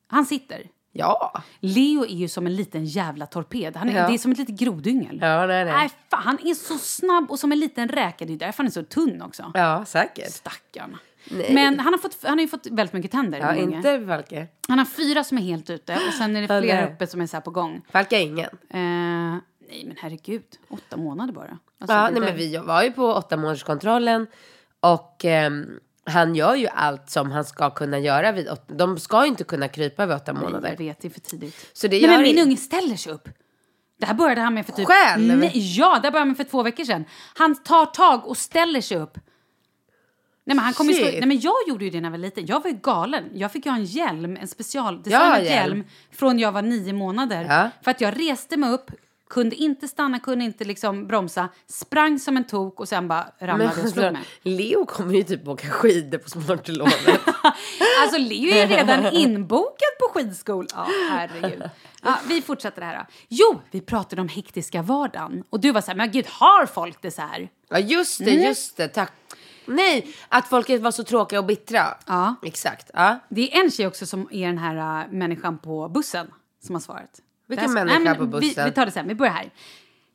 Han sitter. Ja. Leo är ju som en liten jävla torped. Han är, Ja. Det är som ett litet grodyngel. Ja, nej, nej. Nej, fan, han är så snabb och som en liten räka. Det är därför han är så tunn också. Ja, säkert. Stackarn. Nej. Men han har, fått, han har ju fått väldigt mycket tänder. Ja, inte Falke. Han har fyra som är helt ute och sen är det flera uppe som är så på gång. Falke har ingen. Eh, nej, men herregud. Åtta månader bara. Alltså, Ja, nej, där- men vi var ju på åtta månaderskontrollen och ehm, han gör ju allt som han ska kunna göra vid åtta. De ska ju inte kunna krypa vid åtta Nej, månader. jag vet, det är för tidigt. Så det Nej, men min det- unge ställer sig upp. Det här började han med för typ... Själv? Nej, ja, det började han med för två veckor sedan. Han tar tag och ställer sig upp. Nej, men han Shit. slå- Nej, men jag gjorde ju det när jag var liten. Jag var ju galen. Jag fick ju ha en hjälm, en specialdesignad Ja, hjälm. hjälm. från jag var nio månader. Ja. För att jag reste mig upp, kunde inte stanna, kunde inte liksom bromsa, sprang som en tok och sen bara ramlade och slog mig. Leo kommer ju typ åka skidor på sommarlovet. Alltså Leo är redan inbokad på skidskol. Ja, herregud. Ja, vi fortsätter det här då. Jo, vi pratade om hektiska vardagen. Och du var så här, men gud, har folk det så här? ja, just det, Mm. just det. Tack. Nej, att folk var så tråkiga och bittra. Ja. Exakt. Ja. Det är en tjej också som är den här äh, människan på bussen som har svarat. Vilken människa men på bussen? Vi, vi tar det sen, vi börjar här.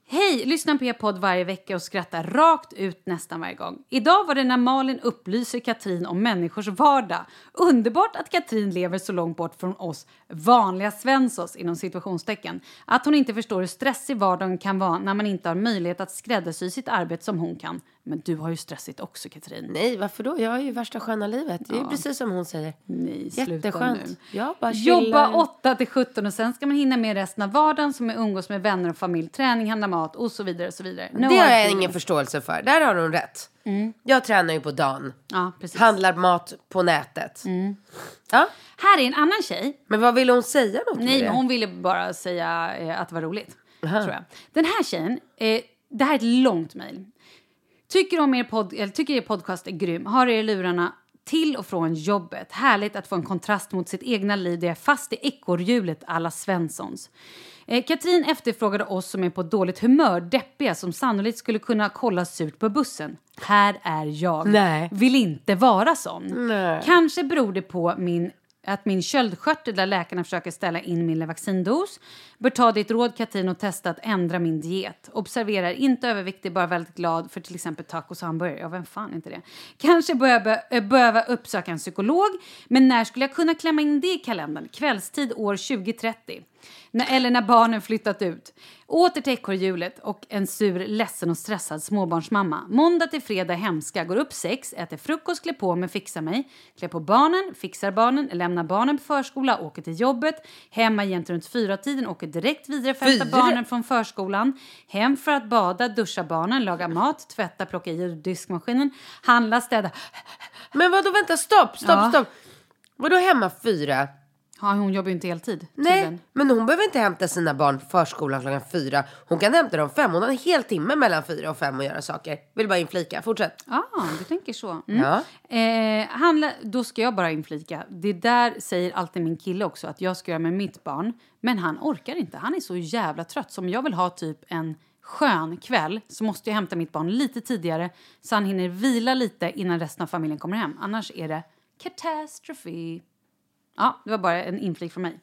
Hej, lyssnar på er podd varje vecka och skrattar rakt ut nästan varje gång. Idag var det när Malin upplyser Katrin om människors vardag. Underbart att Katrin lever så långt bort från oss vanliga Svenssons inom situationstecken. Att hon inte förstår hur stressig vardagen kan vara när man inte har möjlighet att skräddarsy sitt arbete som hon kan. Men du har ju stressigt också Katrin. Nej, varför då? Jag har ju värsta sköna livet. Det är precis som hon säger. Nej, Jätteskönt. nu. Jag bara chillar. Jobba 8 till 17 och sen ska man hinna med resten av vardagen som är umgås med vänner och familj, träning, handla mat och så vidare. Och så vidare. No Det har jag ingen förståelse för. Där har hon rätt. Jag tränar ju på dagen. Ja, precis. Handlar mat på nätet. Ja. Här är en annan tjej. Men vad ville hon säga något med Nej, det? men hon ville bara säga eh, att det var roligt. Tror jag. Den här tjejen, eh, det här är ett långt mejl. Tycker, om er pod, eller tycker er podcast är grym. Har er lurarna till och från jobbet. Härligt att få en kontrast mot sitt egna liv där jag är fast i ekorrhjulet alla Svenssons. Eh, Katrin efterfrågade oss som är på dåligt humör, deppiga, som sannolikt skulle kunna kolla surt på bussen. Här är jag. Nej. Vill inte vara sån. Nej. Kanske beror det på min att min köldskörtel där läkarna försöker ställa in min vaccindos. Bör ta ditt råd Katrin och testa att ändra min diet. Observerar inte överviktig, bara väldigt glad för till exempel tacos och hamburgare. Ja, vem fan är inte det? Kanske behöver jag behöva uppsöka en psykolog. Men när skulle jag kunna klämma in det i kalendern? Kvällstid år 2030. Eller när barnen flyttat ut. Åter till ekorrhjulet och en sur, ledsen och stressad småbarnsmamma. Måndag till fredag hemska. Går upp sex, äter frukost, klär på mig, fixar mig. Klär på barnen, fixar barnen, lämnar barnen på förskola, åker till jobbet. Hemma jämt runt fyra tiden, åker direkt vidare för att hämta barnen från förskolan. Hem för att bada, duscha barnen, laga mat, tvätta, plocka i diskmaskinen, handla, städa. Men vadå, vänta, stopp, stopp, Ja. stopp. Vadå hemma fyra? Ja, hon jobbar ju inte heltid. Nej, men hon behöver inte hämta sina barn på förskolan klockan fyra. Hon kan hämta dem fem. Hon har en hel timme mellan fyra och fem att göra saker. Vill bara inflika. Fortsätt. Ja, ah, du tänker så. Mm. Ja. Eh, handla, då ska jag bara inflika. Det där säger alltid min kille också, att jag ska göra med mitt barn. Men han orkar inte. Han är så jävla trött. Så om jag vill ha typ en skön kväll så måste jag hämta mitt barn lite tidigare så han hinner vila lite innan resten av familjen kommer hem. Annars är det katastrofi. Ja, det var bara en inflik från mig.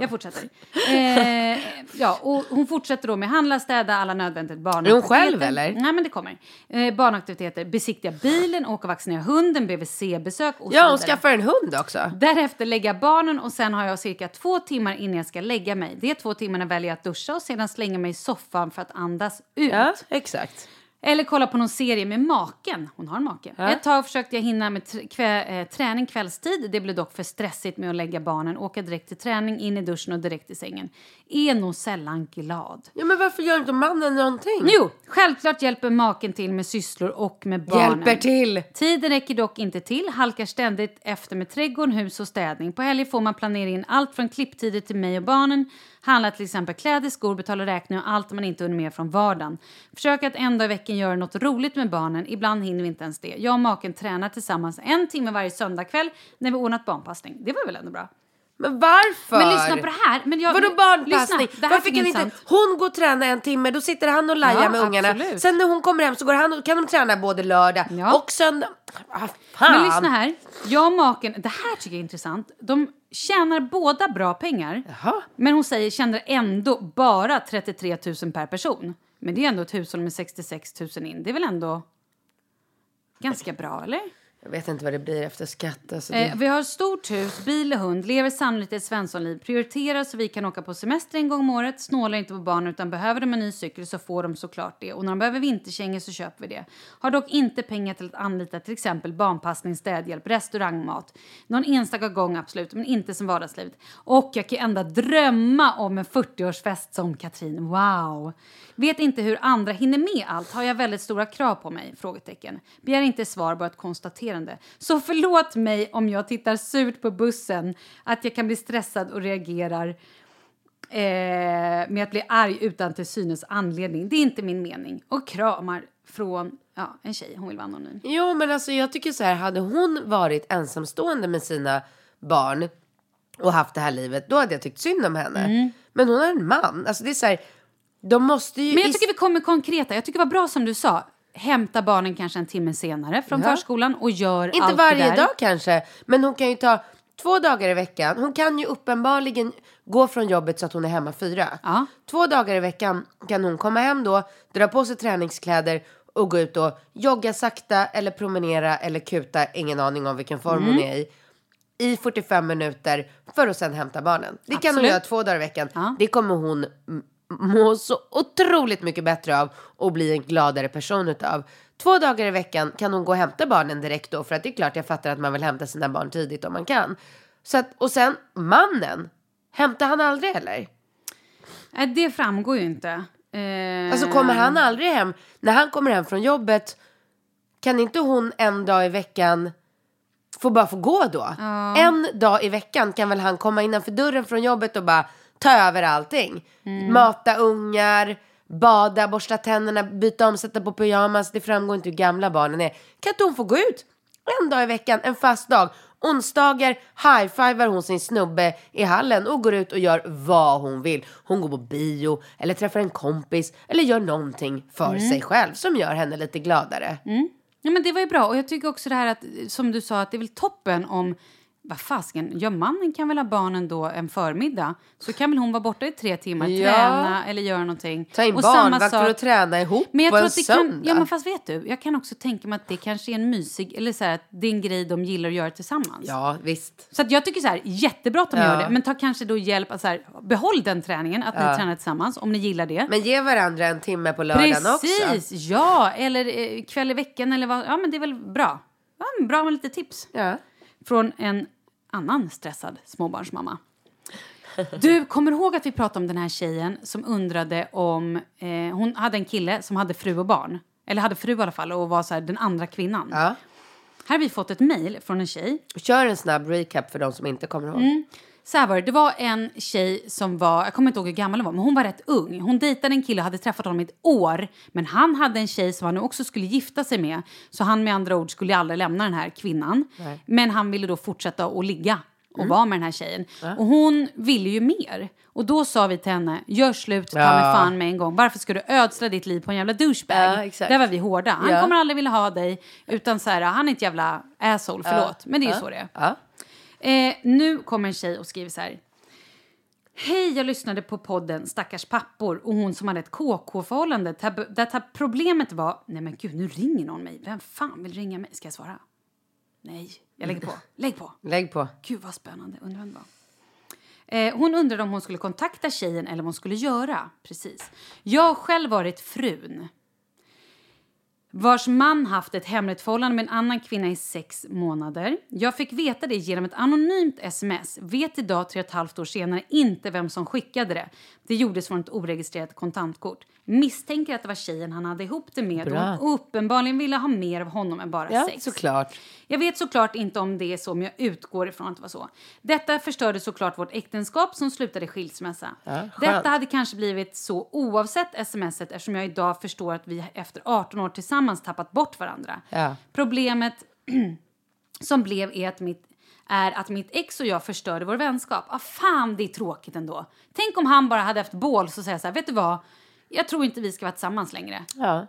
Jag fortsätter. Eh, ja, och hon fortsätter då med handla, städa, alla nödvändigt barnaktiviteter. själv, eller? Nej, men det kommer. Eh, barnaktiviteter, besiktiga bilen, åka och vaccinera hunden, BVC-besök och Ja, hon skaffar en hund också. Därefter lägga barnen och sen har jag cirka två timmar innan jag ska lägga mig. De två timmarna väljer jag att duscha och sedan slänga mig i soffan för att andas ut. Ja, exakt. Eller kolla på någon serie med maken. Hon har en make. Ett tag försökte jag hinna med tr- kvä- eh, träning kvällstid. Det blev dock för stressigt med att lägga barnen, åka direkt till träning, in i duschen och direkt i sängen. Är nog sällan glad. Ja, men varför gör inte mannen någonting? Jo, självklart hjälper maken till med sysslor och med barnen. Hjälper till. Tiden räcker dock inte till, halkar ständigt efter med trädgården, hus och städning. På helger får man planera in allt från klipptider till mig och barnen, handla till exempel kläder, skor, betala räkningar och allt man inte hunnit med från vardagen. Försöka att en dag i veckan göra något roligt med barnen, ibland hinner vi inte ens det. Jag och maken tränar tillsammans en timme varje söndagkväll när vi ordnat barnpassning. Det var väl ändå bra? Men varför? Men lyssna på det här. Men jag, Vadå barnpassning? Lyssna, det här Varför kan inte hon gå och träna en timme, då sitter han och lajar Ja, med ungarna. absolut. Sen när hon kommer hem så går han och, kan de träna både lördag Ja. och söndag. Ah, fan. Men lyssna här. Jag och maken, det här tycker jag är intressant. De tjänar båda bra pengar. Jaha. Men hon säger tjänar ändå bara 33 000 per person. Men det är ändå ett hushåll med 66 000 in. Det är väl ändå ganska bra, eller? Jag vet inte vad det blir efter skatt. Alltså det... Eh, vi har stort hus, bil och hund, lever sannolikt ett svenssonliv, prioriterar så vi kan åka på semester en gång om året, snålar inte på barnen utan behöver de en ny cykel så får de såklart det. Och när de behöver vinterkängor så köper vi det. Har dock inte pengar till att anlita till exempel barnpassning, städhjälp, restaurangmat. Någon enstaka gång absolut, men inte som vardagslivet. Och jag kan ända drömma om en 40-årsfest som Katrin. Wow! Vet inte hur andra hinner med allt. Har jag väldigt stora krav på mig? Frågetecken. Begär inte svar, bara ett konstaterande. Så förlåt mig om jag tittar surt på bussen, att jag kan bli stressad och reagerar eh, med att bli arg utan till synes anledning. Det är inte min mening. Och kramar från ja, en tjej. Hon vill vara anonym. Jo, men alltså jag tycker så här, hade hon varit ensamstående med sina barn och haft det här livet, då hade jag tyckt synd om henne. Men hon har en man. Alltså det är så här, de måste ju... Men jag tycker vi kommer konkreta. Jag tycker det var bra som du sa. Hämta barnen kanske en timme senare från Ja. förskolan och gör Inte allt varje det där. dag kanske, men hon kan ju ta två dagar i veckan. Hon kan ju uppenbarligen gå från jobbet så att hon är hemma fyra. Ja. Två dagar i veckan kan hon komma hem då, dra på sig träningskläder och gå ut och jogga sakta eller promenera eller kuta, ingen aning om vilken form Mm. hon är i, i 45 minuter för att sen hämta barnen. Det kan hon Absolut. göra två dagar i veckan. Ja. Det kommer hon må så otroligt mycket bättre av och bli en gladare person utav. Två dagar i veckan kan hon gå och hämta barnen direkt då för att det är klart jag fattar att man vill hämta sina barn tidigt om man kan. Så att, och sen mannen, hämtar han aldrig eller? Nej, det framgår ju inte. Eh, Alltså kommer han aldrig hem, när han kommer hem från jobbet, kan inte hon en dag i veckan få bara få gå då? En dag i veckan kan väl han komma innanför dörren från jobbet och bara ta över allting. Mata ungar, bada, borsta tänderna, byta om, sätta på pyjamas. Det framgår inte hur gamla barnen är. Kan inte hon få gå ut en dag i veckan, en fast dag? Onsdagar high-fivar hon sin snubbe i hallen och går ut och gör vad hon vill. Hon går på bio eller träffar en kompis eller gör någonting för sig själv som gör henne lite gladare. Ja, men det var ju bra. Och jag tycker också det här att, som du sa, att det är väl toppen om vad fasken, ja mannen kan väl ha barnen då en förmiddag. Så kan väl hon vara borta i tre timmar, Ja. träna eller göra någonting. Ta in Och barnvakter och träna ihop men jag på tror en att det kan, söndag. ja men fast vet du, jag kan också tänka mig att det kanske är en mysig, eller så här, att det är en grej de gillar att göra tillsammans. Ja, visst. Så att jag tycker så här, jättebra att de Ja. gör det, men ta kanske då hjälp att så här, behåll den träningen, att Ja. ni tränar tillsammans om ni gillar det. Men ge varandra en timme på lördagen också. Precis, ja, eller eh, kväll i veckan eller vad, ja men det är väl bra. Ja, bra med lite tips. Ja. Från en annan stressad småbarnsmamma. Du, kommer ihåg att vi pratade om den här tjejen som undrade om... Eh, hon hade en kille som hade fru och barn. Eller hade fru i alla fall och var så här, den andra kvinnan. Ja. Här har vi fått ett mejl från en tjej. Kör en snabb recap för de som inte kommer ihåg. Mm. Så här var det, det var en tjej som var, jag kommer inte ihåg hur gammal hon var, men hon var rätt ung. Hon dejtade en kille och hade träffat honom i ett år. Men han hade en tjej som han nu också skulle gifta sig med. Så han med andra ord skulle aldrig lämna den här kvinnan. Men han ville då fortsätta att ligga och vara med den här tjejen. Och hon ville ju mer. Och då sa vi till henne, gör slut ta mig Ja. fan med en gång. Varför ska du ödsla ditt liv på en jävla douchebag? Ja. Där var vi hårda. Han Ja. kommer aldrig vilja ha dig. Utan så här, han är ett jävla asshole, förlåt. Men det är ju så det är. Eh, nu kommer en tjej och skriver så här. Hej, jag lyssnade på podden Stackars pappor och hon som hade ett KK-förhållande där, där problemet var... Nej men gud, nu ringer någon mig. Vem fan vill ringa mig? Ska jag svara? Nej, jag lägger på. Lägg på. Lägg på. Gud vad spännande. Undrar vem det var. Eh, hon undrade om hon skulle kontakta tjejen eller vad hon skulle göra. Precis. Jag har själv varit frun vars man haft ett hemligt förhållande med en annan kvinna i sex månader. Jag fick veta det genom ett anonymt sms. Vet idag, tre och ett halvt år senare, inte vem som skickade det. Det gjordes från ett oregistrerat kontantkort. Misstänker att det var tjejen han hade ihop det med Bra. och uppenbarligen ville ha mer av honom än bara Ja, sex. såklart. Jag vet såklart inte om det är så, men jag utgår ifrån att det var så. Detta förstörde såklart vårt äktenskap som slutade i skilsmässa. skönt. Detta hade kanske blivit så oavsett smset eftersom jag idag förstår att vi efter 18 år tillsammans tappat bort varandra. Ja. Problemet som blev är att mitt är att mitt ex och jag förstörde vår vänskap. Ah, fan, det är tråkigt ändå. Tänk om han bara hade haft bål och säga så här, vet du vad? Jag tror inte vi ska vara tillsammans längre. Ja.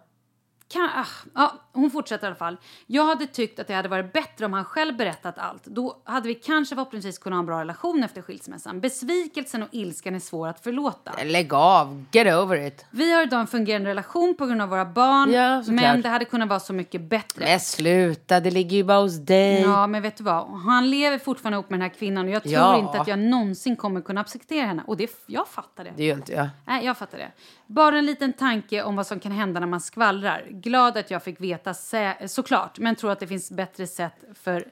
Kan, ah, ja, hon fortsätter i alla fall. Jag hade tyckt att det hade varit bättre om han själv berättat allt. Då hade vi kanske förhoppningsvis kunnat ha en bra relation efter skilsmässan. Besvikelsen och ilskan är svår att förlåta. Lägg av. Get over it. Vi har idag en fungerande relation på grund av våra barn. Ja, men det hade kunnat vara så mycket bättre. Men sluta, det ligger ju bara hos dig. Ja, men vet du vad? Han lever fortfarande ihop med den här kvinnan och jag tror Ja. inte att jag någonsin kommer kunna acceptera henne. Och det, jag fattar det. Det gör inte jag. Nej, jag fattar det. Bara en liten tanke om vad som kan hända när man skvallrar. Glad att jag fick veta såklart, men tror att det finns bättre sätt för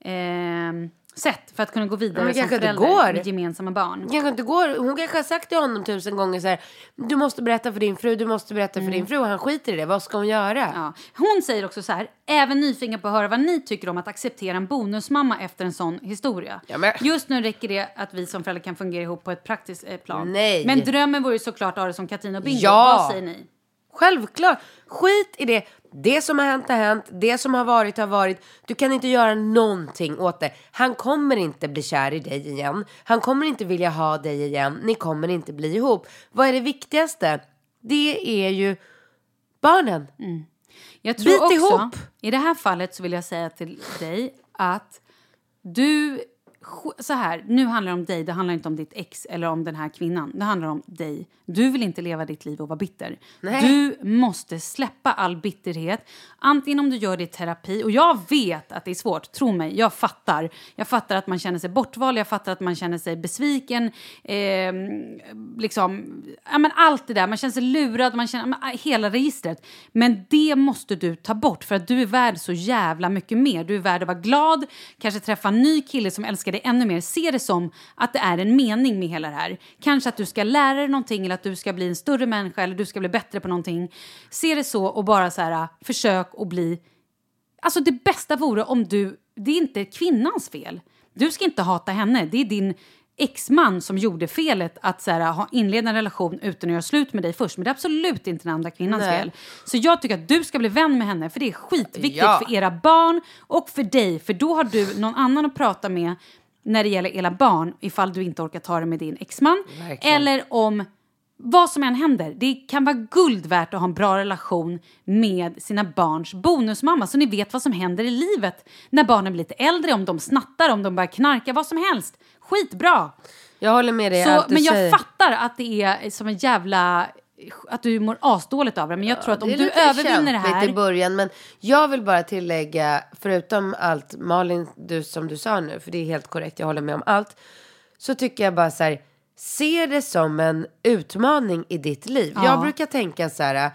eh, sätt för att kunna gå vidare som förälder går. med gemensamma barn. kanske inte går. Hon kanske har sagt till honom tusen gånger så här. Du måste berätta för din fru, du måste berätta för din fru. Och han skiter i det. Vad ska hon göra? Mm. Ja. Hon säger också så här, även nyfiken på att höra vad ni tycker om att acceptera en bonusmamma efter en sån historia. Ja, Just nu räcker det att vi som föräldrar kan fungera ihop på ett praktiskt eh, plan. Nej. Men drömmen vore ju såklart att ha det som Katin och Bingo. Ja. Vad säger ni? Självklart. Skit i det. Det som har hänt har hänt. Det som har varit har varit. Du kan inte göra någonting åt det. Han kommer inte bli kär i dig igen. Han kommer inte vilja ha dig igen. Ni kommer inte bli ihop. Vad är det viktigaste? Det är ju barnen. Jag tror Bit också, ihop. i det här fallet så vill jag säga till dig att du, så här, nu handlar det om dig, det handlar inte om ditt ex eller om den här kvinnan. Det handlar om dig. Du vill inte leva ditt liv och vara bitter. Nej. Du måste släppa all bitterhet. Antingen om du gör det i terapi, och jag vet att det är svårt, tro mig, jag fattar. Jag fattar att man känner sig bortvald, jag fattar att man känner sig besviken, eh, liksom, ja men allt det där, man känner sig lurad, man känner, men, hela registret. Men det måste du ta bort för att du är värd så jävla mycket mer. Du är värd att vara glad, kanske träffa en ny kille som älskar dig ännu mer. Se det som att det är en mening med hela det här. Kanske att du ska lära dig någonting eller att du ska bli en större människa eller du ska bli bättre på någonting. Se det så och bara så här, försök att bli Alltså det bästa vore om du... Det är inte kvinnans fel. Du ska inte hata henne. Det är din exman som gjorde felet att så här, ha inleda en relation utan att göra slut med dig först. Men det är absolut inte den andra kvinnans Nej. fel. Så jag tycker att du ska bli vän med henne för det är skitviktigt Ja. för era barn och för dig. För då har du någon annan att prata med när det gäller era barn ifall du inte orkar ta det med din exman. Verkligen. Eller om vad som än händer, det kan vara guld värt att ha en bra relation med sina barns bonusmamma så ni vet vad som händer i livet när barnen blir lite äldre, om de snattar, om de börjar knarka, vad som helst. Skitbra! Jag håller med dig Så, men jag säger. fattar att det är som en jävla... Att du mår asdåligt av det. Men jag tror att om du övervinner det här... i början, men jag vill bara tillägga, förutom allt Malin, du som du sa nu, för det är helt korrekt, jag håller med om allt, så tycker jag bara så här, se det som en utmaning i ditt liv. Ja. Jag brukar tänka så här,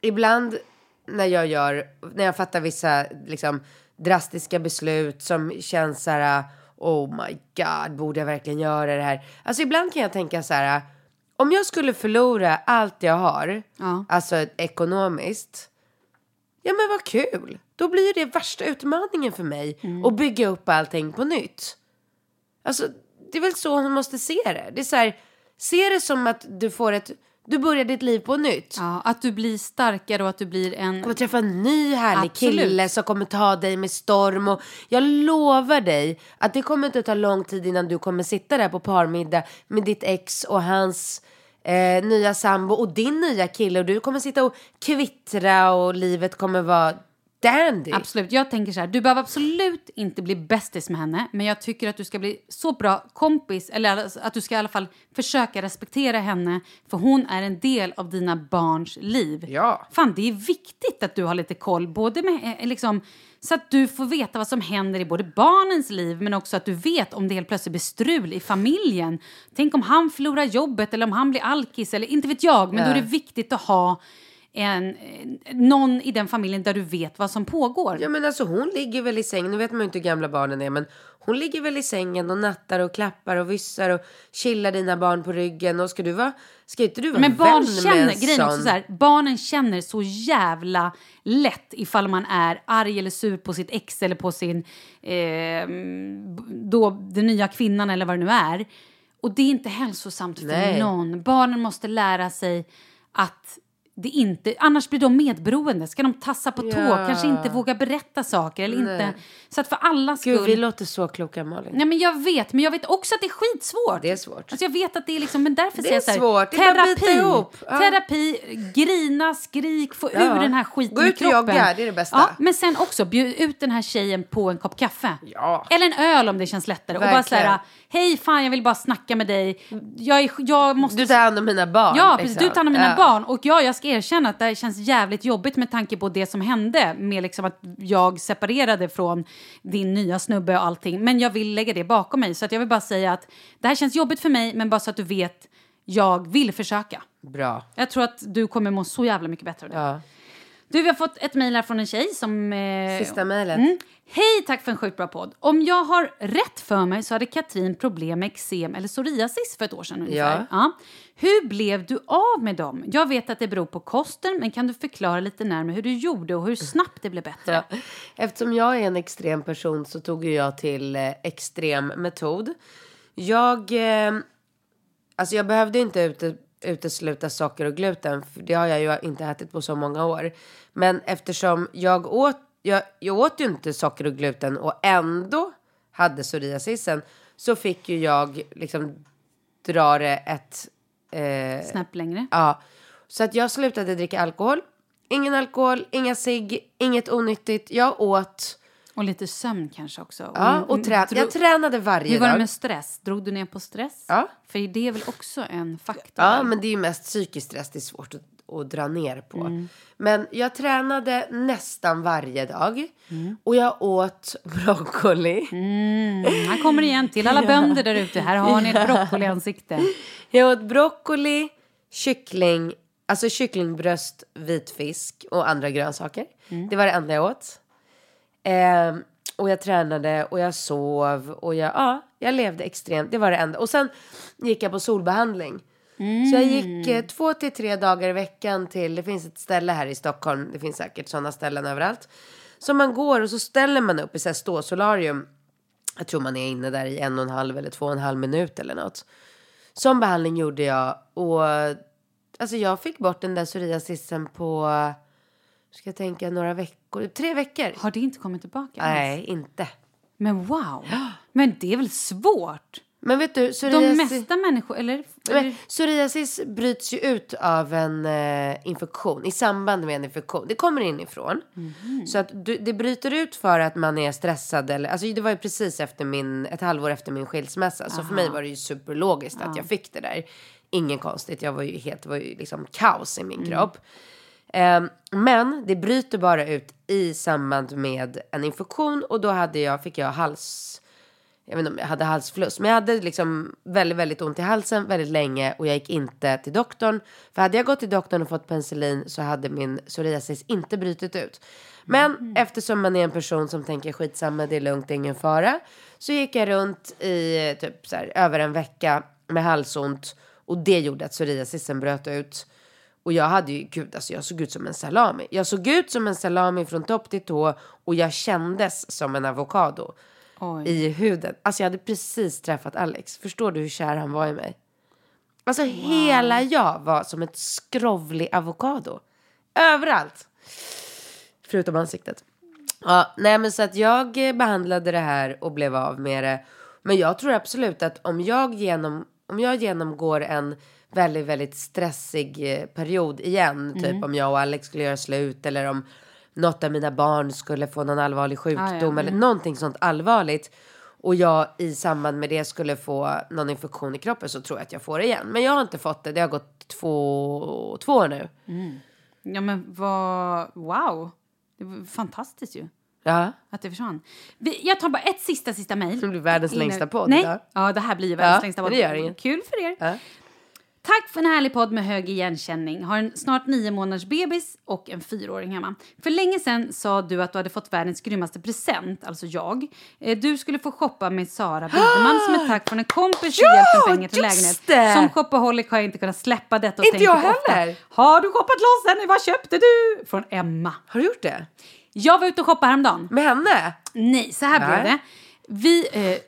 ibland när jag gör, när jag fattar vissa liksom drastiska beslut som känns så här, oh my god, borde jag verkligen göra det här? Alltså ibland kan jag tänka så här, om jag skulle förlora allt jag har, Ja. alltså ekonomiskt, ja men vad kul. Då blir det värsta utmaningen för mig att bygga upp allting på nytt. Alltså, det är väl så hon måste se det. Det är så här, se det som att du får ett, du börjar ditt liv på nytt. Ja, att du blir starkare och att du blir en... Du kommer träffa en ny härlig Absolut. kille som kommer ta dig med storm. Och jag lovar dig att det kommer inte ta lång tid innan du kommer sitta där på parmiddag med ditt ex och hans eh, nya sambo och din nya kille. Och du kommer sitta och kvittra och livet kommer vara dandy. Absolut. Jag tänker så här, du behöver absolut inte bli bästis med henne, men jag tycker att du ska bli så bra kompis, eller att du ska i alla fall försöka respektera henne, för hon är en del av dina barns liv. Ja. Fan, det är viktigt att du har lite koll, både med, eh, liksom, så att du får veta vad som händer i både barnens liv, men också att du vet om det helt plötsligt blir strul i familjen. Tänk om han förlorar jobbet eller om han blir alkis, eller inte vet jag, men då är det viktigt att ha en, någon i den familjen där du vet vad som pågår. Ja men alltså hon ligger väl i sängen, nu vet man ju inte hur gamla barnen är men hon ligger väl i sängen och nattar och klappar och vyssar och chillar dina barn på ryggen och ska du vara, ska inte du vara Men barn vän med känner, en grejen är också sån? så här, barnen känner så jävla lätt ifall man är arg eller sur på sitt ex eller på sin, eh, då, den nya kvinnan eller vad det nu är. Och det är inte hälsosamt för Nej. någon. Barnen måste lära sig att det inte, annars blir de medberoende. Ska de tassa på tå, Ja. kanske inte våga berätta saker eller inte. Så att för alla skull... Gud vi låter så kloka Malin. Nej men jag vet, men jag vet också att det är skitsvårt. Det är svårt. Alltså jag vet att det är liksom, men därför säger jag så här, svårt, bita ihop. Ja. terapi, grina, skrik, få Ja. ur den här skiten Gå i ut och kroppen. jogga, det är det bästa. Ja, men sen också, bjud ut den här tjejen på en kopp kaffe. Ja. Eller en öl om det känns lättare. Och bara Verkligen. så här, hej fan jag vill bara snacka med dig. Jag, är, jag måste... Du tar hand om mina barn. Ja, precis. Du liksom. tar hand om mina barn. Och ja, jag ska erkänna att det känns jävligt jobbigt med tanke på det som hände. Med liksom att jag separerade från din nya snubbe och allting. Men jag vill lägga det bakom mig. Så att jag vill bara säga att det här känns jobbigt för mig, men bara så att du vet, jag vill försöka. Bra. Jag tror att du kommer må så jävla mycket bättre av det. Ja. Du, vi har fått ett mejl här från en tjej som... Eh, Sista mejlet. Mm. Hej, tack för en sjukt bra podd. Om jag har rätt för mig så hade Katrin problem med eksem eller psoriasis för ett år sedan ungefär. Ja. Hur blev du av med dem? Jag vet att det beror på kosten, men kan du förklara lite närmare hur du gjorde och hur snabbt det blev bättre? Ja. Eftersom jag är en extrem person så tog jag till eh, extrem metod. Jag, eh, alltså jag behövde inte ute, utesluta socker och gluten, för det har jag ju inte ätit på så många år. Men eftersom jag åt, jag, jag åt ju inte socker och gluten och ändå hade psoriasisen så fick ju jag liksom dra det ett eh, Snäpp längre. Ja, så att jag slutade dricka alkohol. Ingen alkohol, inga cigg, inget onyttigt. Jag åt Och lite sömn kanske också. ja, och trä- jag tränade varje Hur var det dag. med stress? Drog du ner på stress? Ja. För det är väl också en faktor? Ja, men det är ju mest psykisk stress det är svårt att, att dra ner på. Mm. Men jag tränade nästan varje dag. Mm. Och jag åt broccoli. Mm, här kommer det igen till alla bönder där ute. Här har ni ett broccoliansikte. Jag åt broccoli, kyckling, alltså kycklingbröst, vitfisk och andra grönsaker. Mm. Det var det enda jag åt. Ehm, och jag tränade och jag sov och jag, ja, jag levde extremt. Det var det enda. Och sen gick jag på solbehandling. Så jag gick eh, två till tre dagar i veckan till, det finns ett ställe här i Stockholm, det finns säkert sådana ställen överallt. Så man går och så ställer man upp i så här ståsolarium. Jag tror man är inne där i en och en halv eller två och en halv minut eller något. Sån behandling gjorde jag och alltså jag fick bort den där psoriasisen på, ska jag tänka, några veckor, tre veckor. Har det inte kommit tillbaka? Nej, inte. Men wow! Men det är väl svårt? Men vet du, De psoriasis, mesta människor, eller? men, psoriasis bryts ju ut av en eh, infektion, i samband med en infektion. Det kommer inifrån. Så att du, det bryter ut för att man är stressad. Eller, alltså det var ju precis efter min, ett halvår efter min skilsmässa. Så för mig var det ju superlogiskt att jag fick det där. Ingen konstigt, jag var ju helt, det var ju liksom kaos i min kropp. Ehm, men det bryter bara ut i samband med en infektion och då hade jag, fick jag hals... Jag vet inte om jag hade halsfluss, men jag hade liksom väldigt, väldigt ont i halsen väldigt länge och jag gick inte till doktorn. För hade jag gått till doktorn och fått penicillin så hade min psoriasis inte brutit ut. Men eftersom man är en person som tänker skitsamma, det är lugnt, det är ingen fara. Så gick jag runt i typ så här, över en vecka med halsont och det gjorde att psoriasisen bröt ut. Och jag hade ju, gud alltså jag såg ut som en salami. Jag såg ut som en salami från topp till tå och jag kändes som en avokado i huden. Alltså jag hade precis träffat Alex. Förstår du hur kär han var i mig? Alltså hela jag var som ett skrovlig avokado. Överallt. Förutom ansiktet. Ja, nej men så att jag eh, behandlade det här och blev av med det. Men jag tror absolut att om jag, genom, om jag genomgår en väldigt, väldigt stressig eh, period igen, typ om jag och Alex skulle göra slut eller om något av mina barn skulle få någon allvarlig sjukdom eller någonting sånt allvarligt och jag i samband med det skulle få någon infektion i kroppen så tror jag att jag får det igen. Men jag har inte fått det. Det har gått två, två år nu. Ja, men vad... Wow! Det var fantastiskt ju. Ja. Att det försvann. Jag tar bara ett sista, sista mejl. Det blir världens Innan- längsta podd, Nej, ja. ja. det här blir ju världens Ja, längsta podd. det gör inget. Kul för er. Ja. Tack för en härlig podd med hög igenkänning. Har en snart nio månaders bebis och en fyraåring hemma. För länge sedan sa du att du hade fått världens grymmaste present, alltså jag. Eh, Du skulle få shoppa med Sara Widerman som ett tack från en kompis för hjälp med pengar till lägenhet. det! Som shopaholic har jag inte kunnat släppa detta och Inte jag på ofta. heller. Har du shoppat loss än? Vad köpte du? Från Emma. Har du gjort det? Jag var ute och shoppade häromdagen. Med henne? Nej, så här blev det. Vi, eh,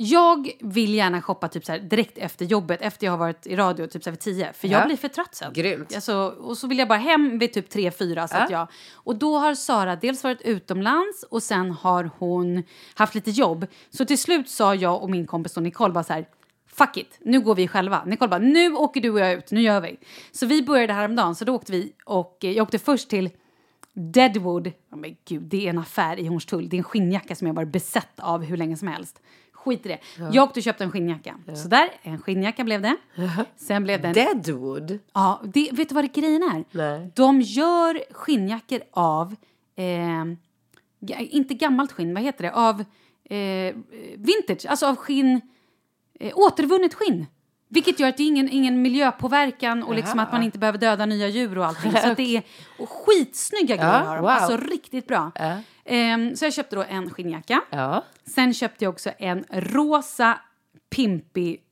jag vill gärna shoppa typ så här direkt efter jobbet, efter jag har varit i radio typ så här vid tio. För jag Ja. blir för trött sen. Grymt. Alltså, och så vill jag bara hem vid typ tre, fyra. Så att jag, och då har Sara dels varit utomlands och sen har hon haft lite jobb. Så till slut sa jag och min kompis då, Nicole bara så här Fuck it, nu går vi själva. Nicole bara, nu åker du och jag ut, nu gör vi. Så vi började häromdagen, så då åkte vi och eh, jag åkte först till Deadwood, oh men gud, det är en affär i Hornstull. Det är en skinnjacka som jag varit besatt av hur länge som helst. Skit i det. Jag åkte och köpte en skinnjacka. Så där, en skinnjacka blev det. Sen blev det en... Deadwood? Ja, det, vet du vad det grejen är? Nej. De gör skinnjackor av, eh, inte gammalt skinn, vad heter det? Av eh, vintage, alltså av skinn, eh, återvunnet skinn. Vilket gör att det är ingen, ingen miljöpåverkan och liksom att man inte behöver döda nya djur och allting. Så det är och skitsnygga grejer har de. wow. Alltså riktigt bra. Ehm, så jag köpte då en skinnjacka. Ja. Sen köpte jag också en rosa pimpig,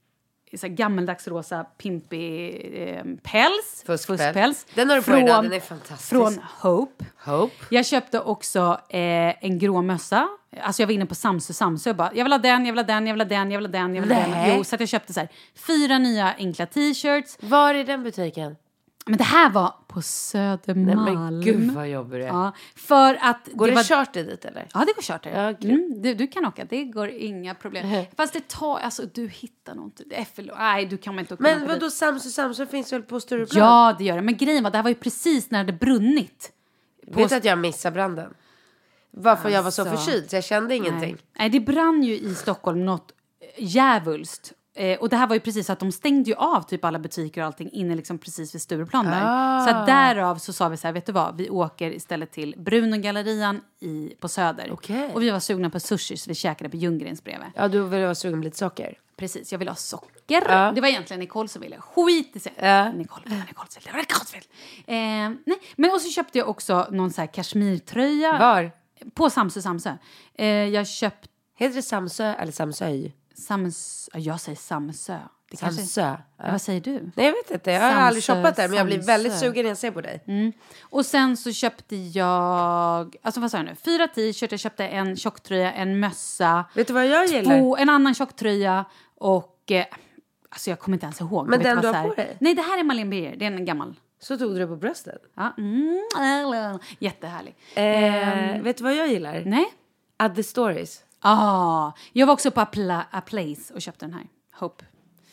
så här gammeldags rosa pimpig eh, päls. Fuskpäls. Den har du på dig idag, den är fantastisk. Från Hope. Hope. Jag köpte också eh, en grå mössa. Alltså jag var inne på Samsö Samsö och bara, jag vill ha den, jag vill ha den, jag vill ha den, jag vill ha den, jag vill ha den. Jo, så jag köpte så här, fyra nya enkla t-shirts. Var är den butiken? Men det här var på Nej Södermalm. men gud vad jobbig. Ja, för att Går det, var... charter dit eller? Ja, det går charter. Ja, grymt. mm, du, du kan åka, det går inga problem. Fast det tar, alltså du hittar nog inte, det är för, nej du kan inte åka Men vadå Samsung Samsung finns väl på Stureplan? Ja, det gör det. Men grejen var, det här var ju precis när det brunnit. Vet du att jag missade branden? Varför jag var så Alltså. förkyld så jag kände ingenting. Nej. nej, det brann ju i Stockholm något eh, djävulskt. Eh, och det här var ju precis så att de stängde ju av typ alla butiker och allting inne liksom precis vid Stureplan där. Så Ah. att därav så sa vi så här, vet du vad, vi åker istället till Brunogallerian i, på Söder. Okej. Och vi var sugna på sushi så vi käkade på Ljunggrens bredvid. Ja, du vara sugen på lite socker. Precis, jag ville ha socker. Ja. Det var egentligen Nicole som ville. Skit i sig. Ja. Nicole, var fel. Det var Nicoles fel. Eh, nej. Men och så köpte jag också någon så här kashmirtröja. Var? På Samsö Samsö. Eh, jag köpte Heter det Samsö eller Samsöj? Sams... ja, Jag säger Samsö. Det kanske... Samsö? Ja. Ja. Vad säger du? Nej, jag vet inte. Jag har Samsö, aldrig shoppat där, men jag blir väldigt sugen när jag ser på dig. Och sen så köpte jag... Alltså vad sa jag nu? Fyra t-shirts, jag köpte en tjocktröja, en mössa. Vet du vad jag gillar? Två, en annan tjocktröja och... Eh, alltså jag kommer inte ens ihåg. Men Vet den du har på dig? Nej, det här är Malin Birger. Det är en gammal. Så tog du det på bröstet. Ja. Mm, jättehärlig. Eh, vet du vad jag gillar? Nej? Add the stories. Ah, jag var också på A, Pla- A Place och köpte den här. Hope.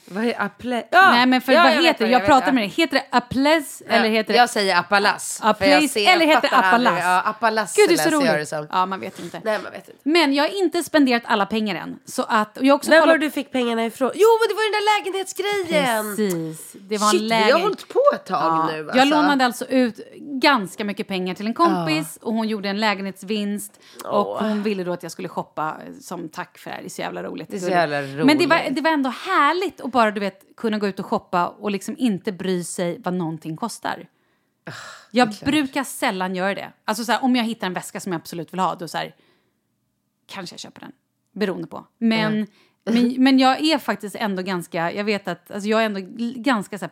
Vad är apple? Ja, Nej men för ja, vad jag heter det? Jag, vet, pratar ja. med dig. Heter det Apples eller heter det... Jag säger Appalas. Jag ser- eller heter det. Appalas? Ja, Appalas Gud, det är så läser jag det roligt. som. Ja, man vet inte. Nej, man vet inte. Men jag har inte spenderat alla pengar än. Så att, och jag också När kollat- var du fick pengarna ifrån? Jo, men det var den där lägenhetsgrejen! Precis. Det var Shit, en vi har lägen... hållit på ett tag Ja. nu. Alltså. Jag lånade alltså ut ganska mycket pengar till en kompis och hon gjorde en lägenhetsvinst. Och hon ville då att jag skulle shoppa som tack för det här. Det är så jävla roligt. Det är så jävla Men det var, roligt. det var ändå härligt att bara du vet, kunna gå ut och shoppa och liksom inte bry sig vad någonting kostar. Ah, Jag brukar sällan göra det. Alltså så här, om jag hittar en väska som jag absolut vill ha, då så här, kanske jag köper den. Beroende på. Men, men, men jag är faktiskt ändå ganska, jag vet att, alltså jag är ändå ganska så här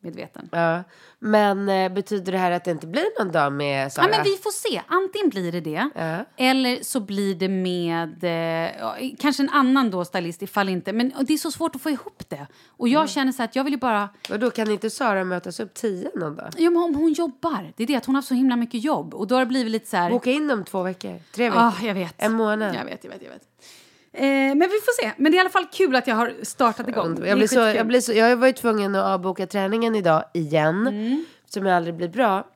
prismedveten. Ja. Men eh, betyder det här att det inte blir någon dag med Sara? Ja, men vi får se. Antingen blir det det, Ja. eller så blir det med eh, kanske en annan då stylist ifall inte. Men det är så svårt att få ihop det. Och jag känner så att jag vill ju bara... Och då kan inte Sara mötas upp tio någon dag? Ja, men om hon jobbar. Det är det att hon har så himla mycket jobb. Och då har det blivit lite så här... Boka in dem två veckor, tre veckor. Ja, jag vet. En månad. Jag vet, jag vet, jag vet. Eh, men vi får se. Men det är i alla fall kul att jag har startat igång. Jag, blir så, jag, blir så, jag var ju tvungen att avboka träningen idag igen. Mm. Som jag aldrig blir bra.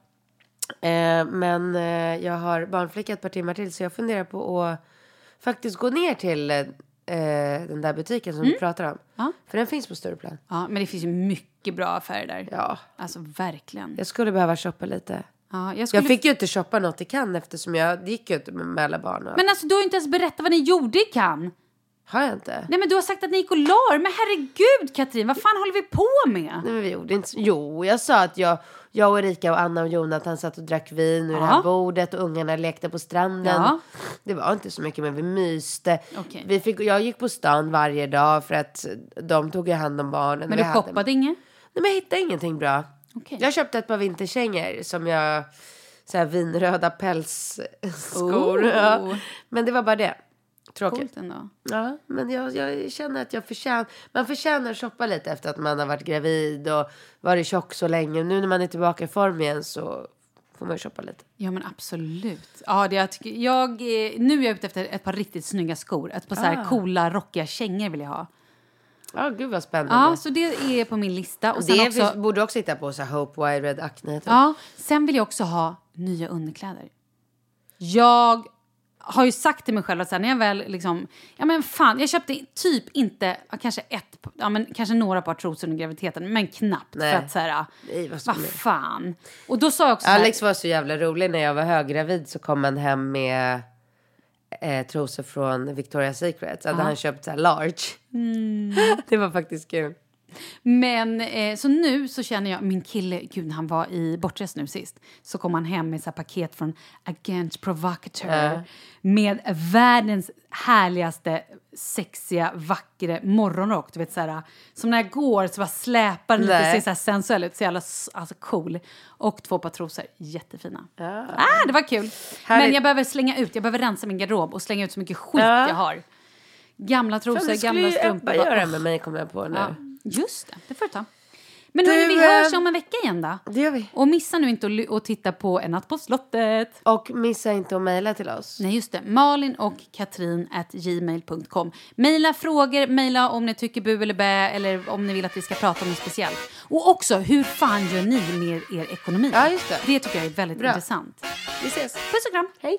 Eh, men eh, jag har barnflicka ett par timmar till. Så jag funderar på att faktiskt gå ner till eh, den där butiken som du pratar om. Mm. Ja. För den finns på Stureplan. Ja, men det finns ju mycket bra affärer där. Ja. Alltså verkligen. Jag skulle behöva shoppa lite. Ja, jag skulle... Jag fick ju inte shoppa något i Cannes eftersom jag det gick ju inte med, alla barn. Men alltså du har ju inte ens berättat vad ni gjorde i Cannes. har jag inte? Nej men du har sagt att ni gick och la er. Men herregud Katrin, vad fan håller vi på med? Nej, men vi gjorde inte. Jo, jag sa att jag, jag och Erika och Anna och Jonathan satt och drack vin ur det Ja. här bordet och ungarna lekte på stranden. Ja. Det var inte så mycket, men vi myste. Okej. Vi fick, jag gick på stan varje dag för att de tog ju hand om barnen. Men du shoppade inget? Nej, men jag hittade ingenting bra. Okej. Jag köpte ett par vinterkängor som jag... Så här vinröda pälsskor. Oh. Ja. Men det var bara det. Tråkigt. Coolt ändå. Ja, men jag, jag känner att jag förtjänar... Man förtjänar att shoppa lite efter att man har varit gravid och varit tjock så länge. Nu när man är tillbaka i form igen så får man ju shoppa lite. Ja men absolut. Ja, det jag tycker, jag, eh, nu är jag ute efter ett par riktigt snygga skor. Ett par så här Ah. coola, rockiga kängor vill jag ha. Ja, gud vad spännande. Ja, så det är på min lista. Och det också, borde också hitta på så här Hope Wide Red Acne. Typ. ja, sen vill jag också ha nya underkläder. Jag har ju sagt till mig själv att så här, när jag väl liksom... Ja men fan, jag köpte typ inte, kanske ett, ja men kanske några par trosor under graviditeten, men knappt. Nej. För att så här, Nej, vad vad fan. Och då sa jag också så här, Alex var så jävla rolig när jag var höggravid så kom han hem med eh, trosor från Victoria's Secret. Så hade han köpt så large. Mm. det var faktiskt kul. Men eh, så nu så känner jag, min kille, gud han var i bortrest nu sist, så kom han hem med så paket från Agent Provocateur med världens härligaste, sexiga, vackra morgonrock. Du vet så här, som när jag går så bara släpar den lite, ser så här sensuell ut, så jävla alltså cool. Och två par trosor, jättefina. Ah, det var kul. Men Härligt. jag behöver slänga ut, jag behöver rensa min garderob och slänga ut så mycket skit Ja. jag har. Gamla trosor, det skulle gamla ju strumpor. Ebba göra med mig kommer jag på nu. Ja, just det. Det får du ta. Men Du, hörni, vi eh, hörs om en vecka igen då. Det gör vi. Och missa nu inte att att titta på En natt på slottet. Och missa inte att mejla till oss. Nej, just det. Malin och Katrin at gmail.com. Maila frågor, maila om ni tycker bu eller bä eller om ni vill att vi ska prata om något speciellt. Och också, hur fan gör ni med er ekonomi? Ja, just det. Det tycker jag är väldigt Bra. intressant. Vi ses. Puss och kram. Hej.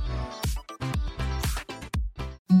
Mm-hmm.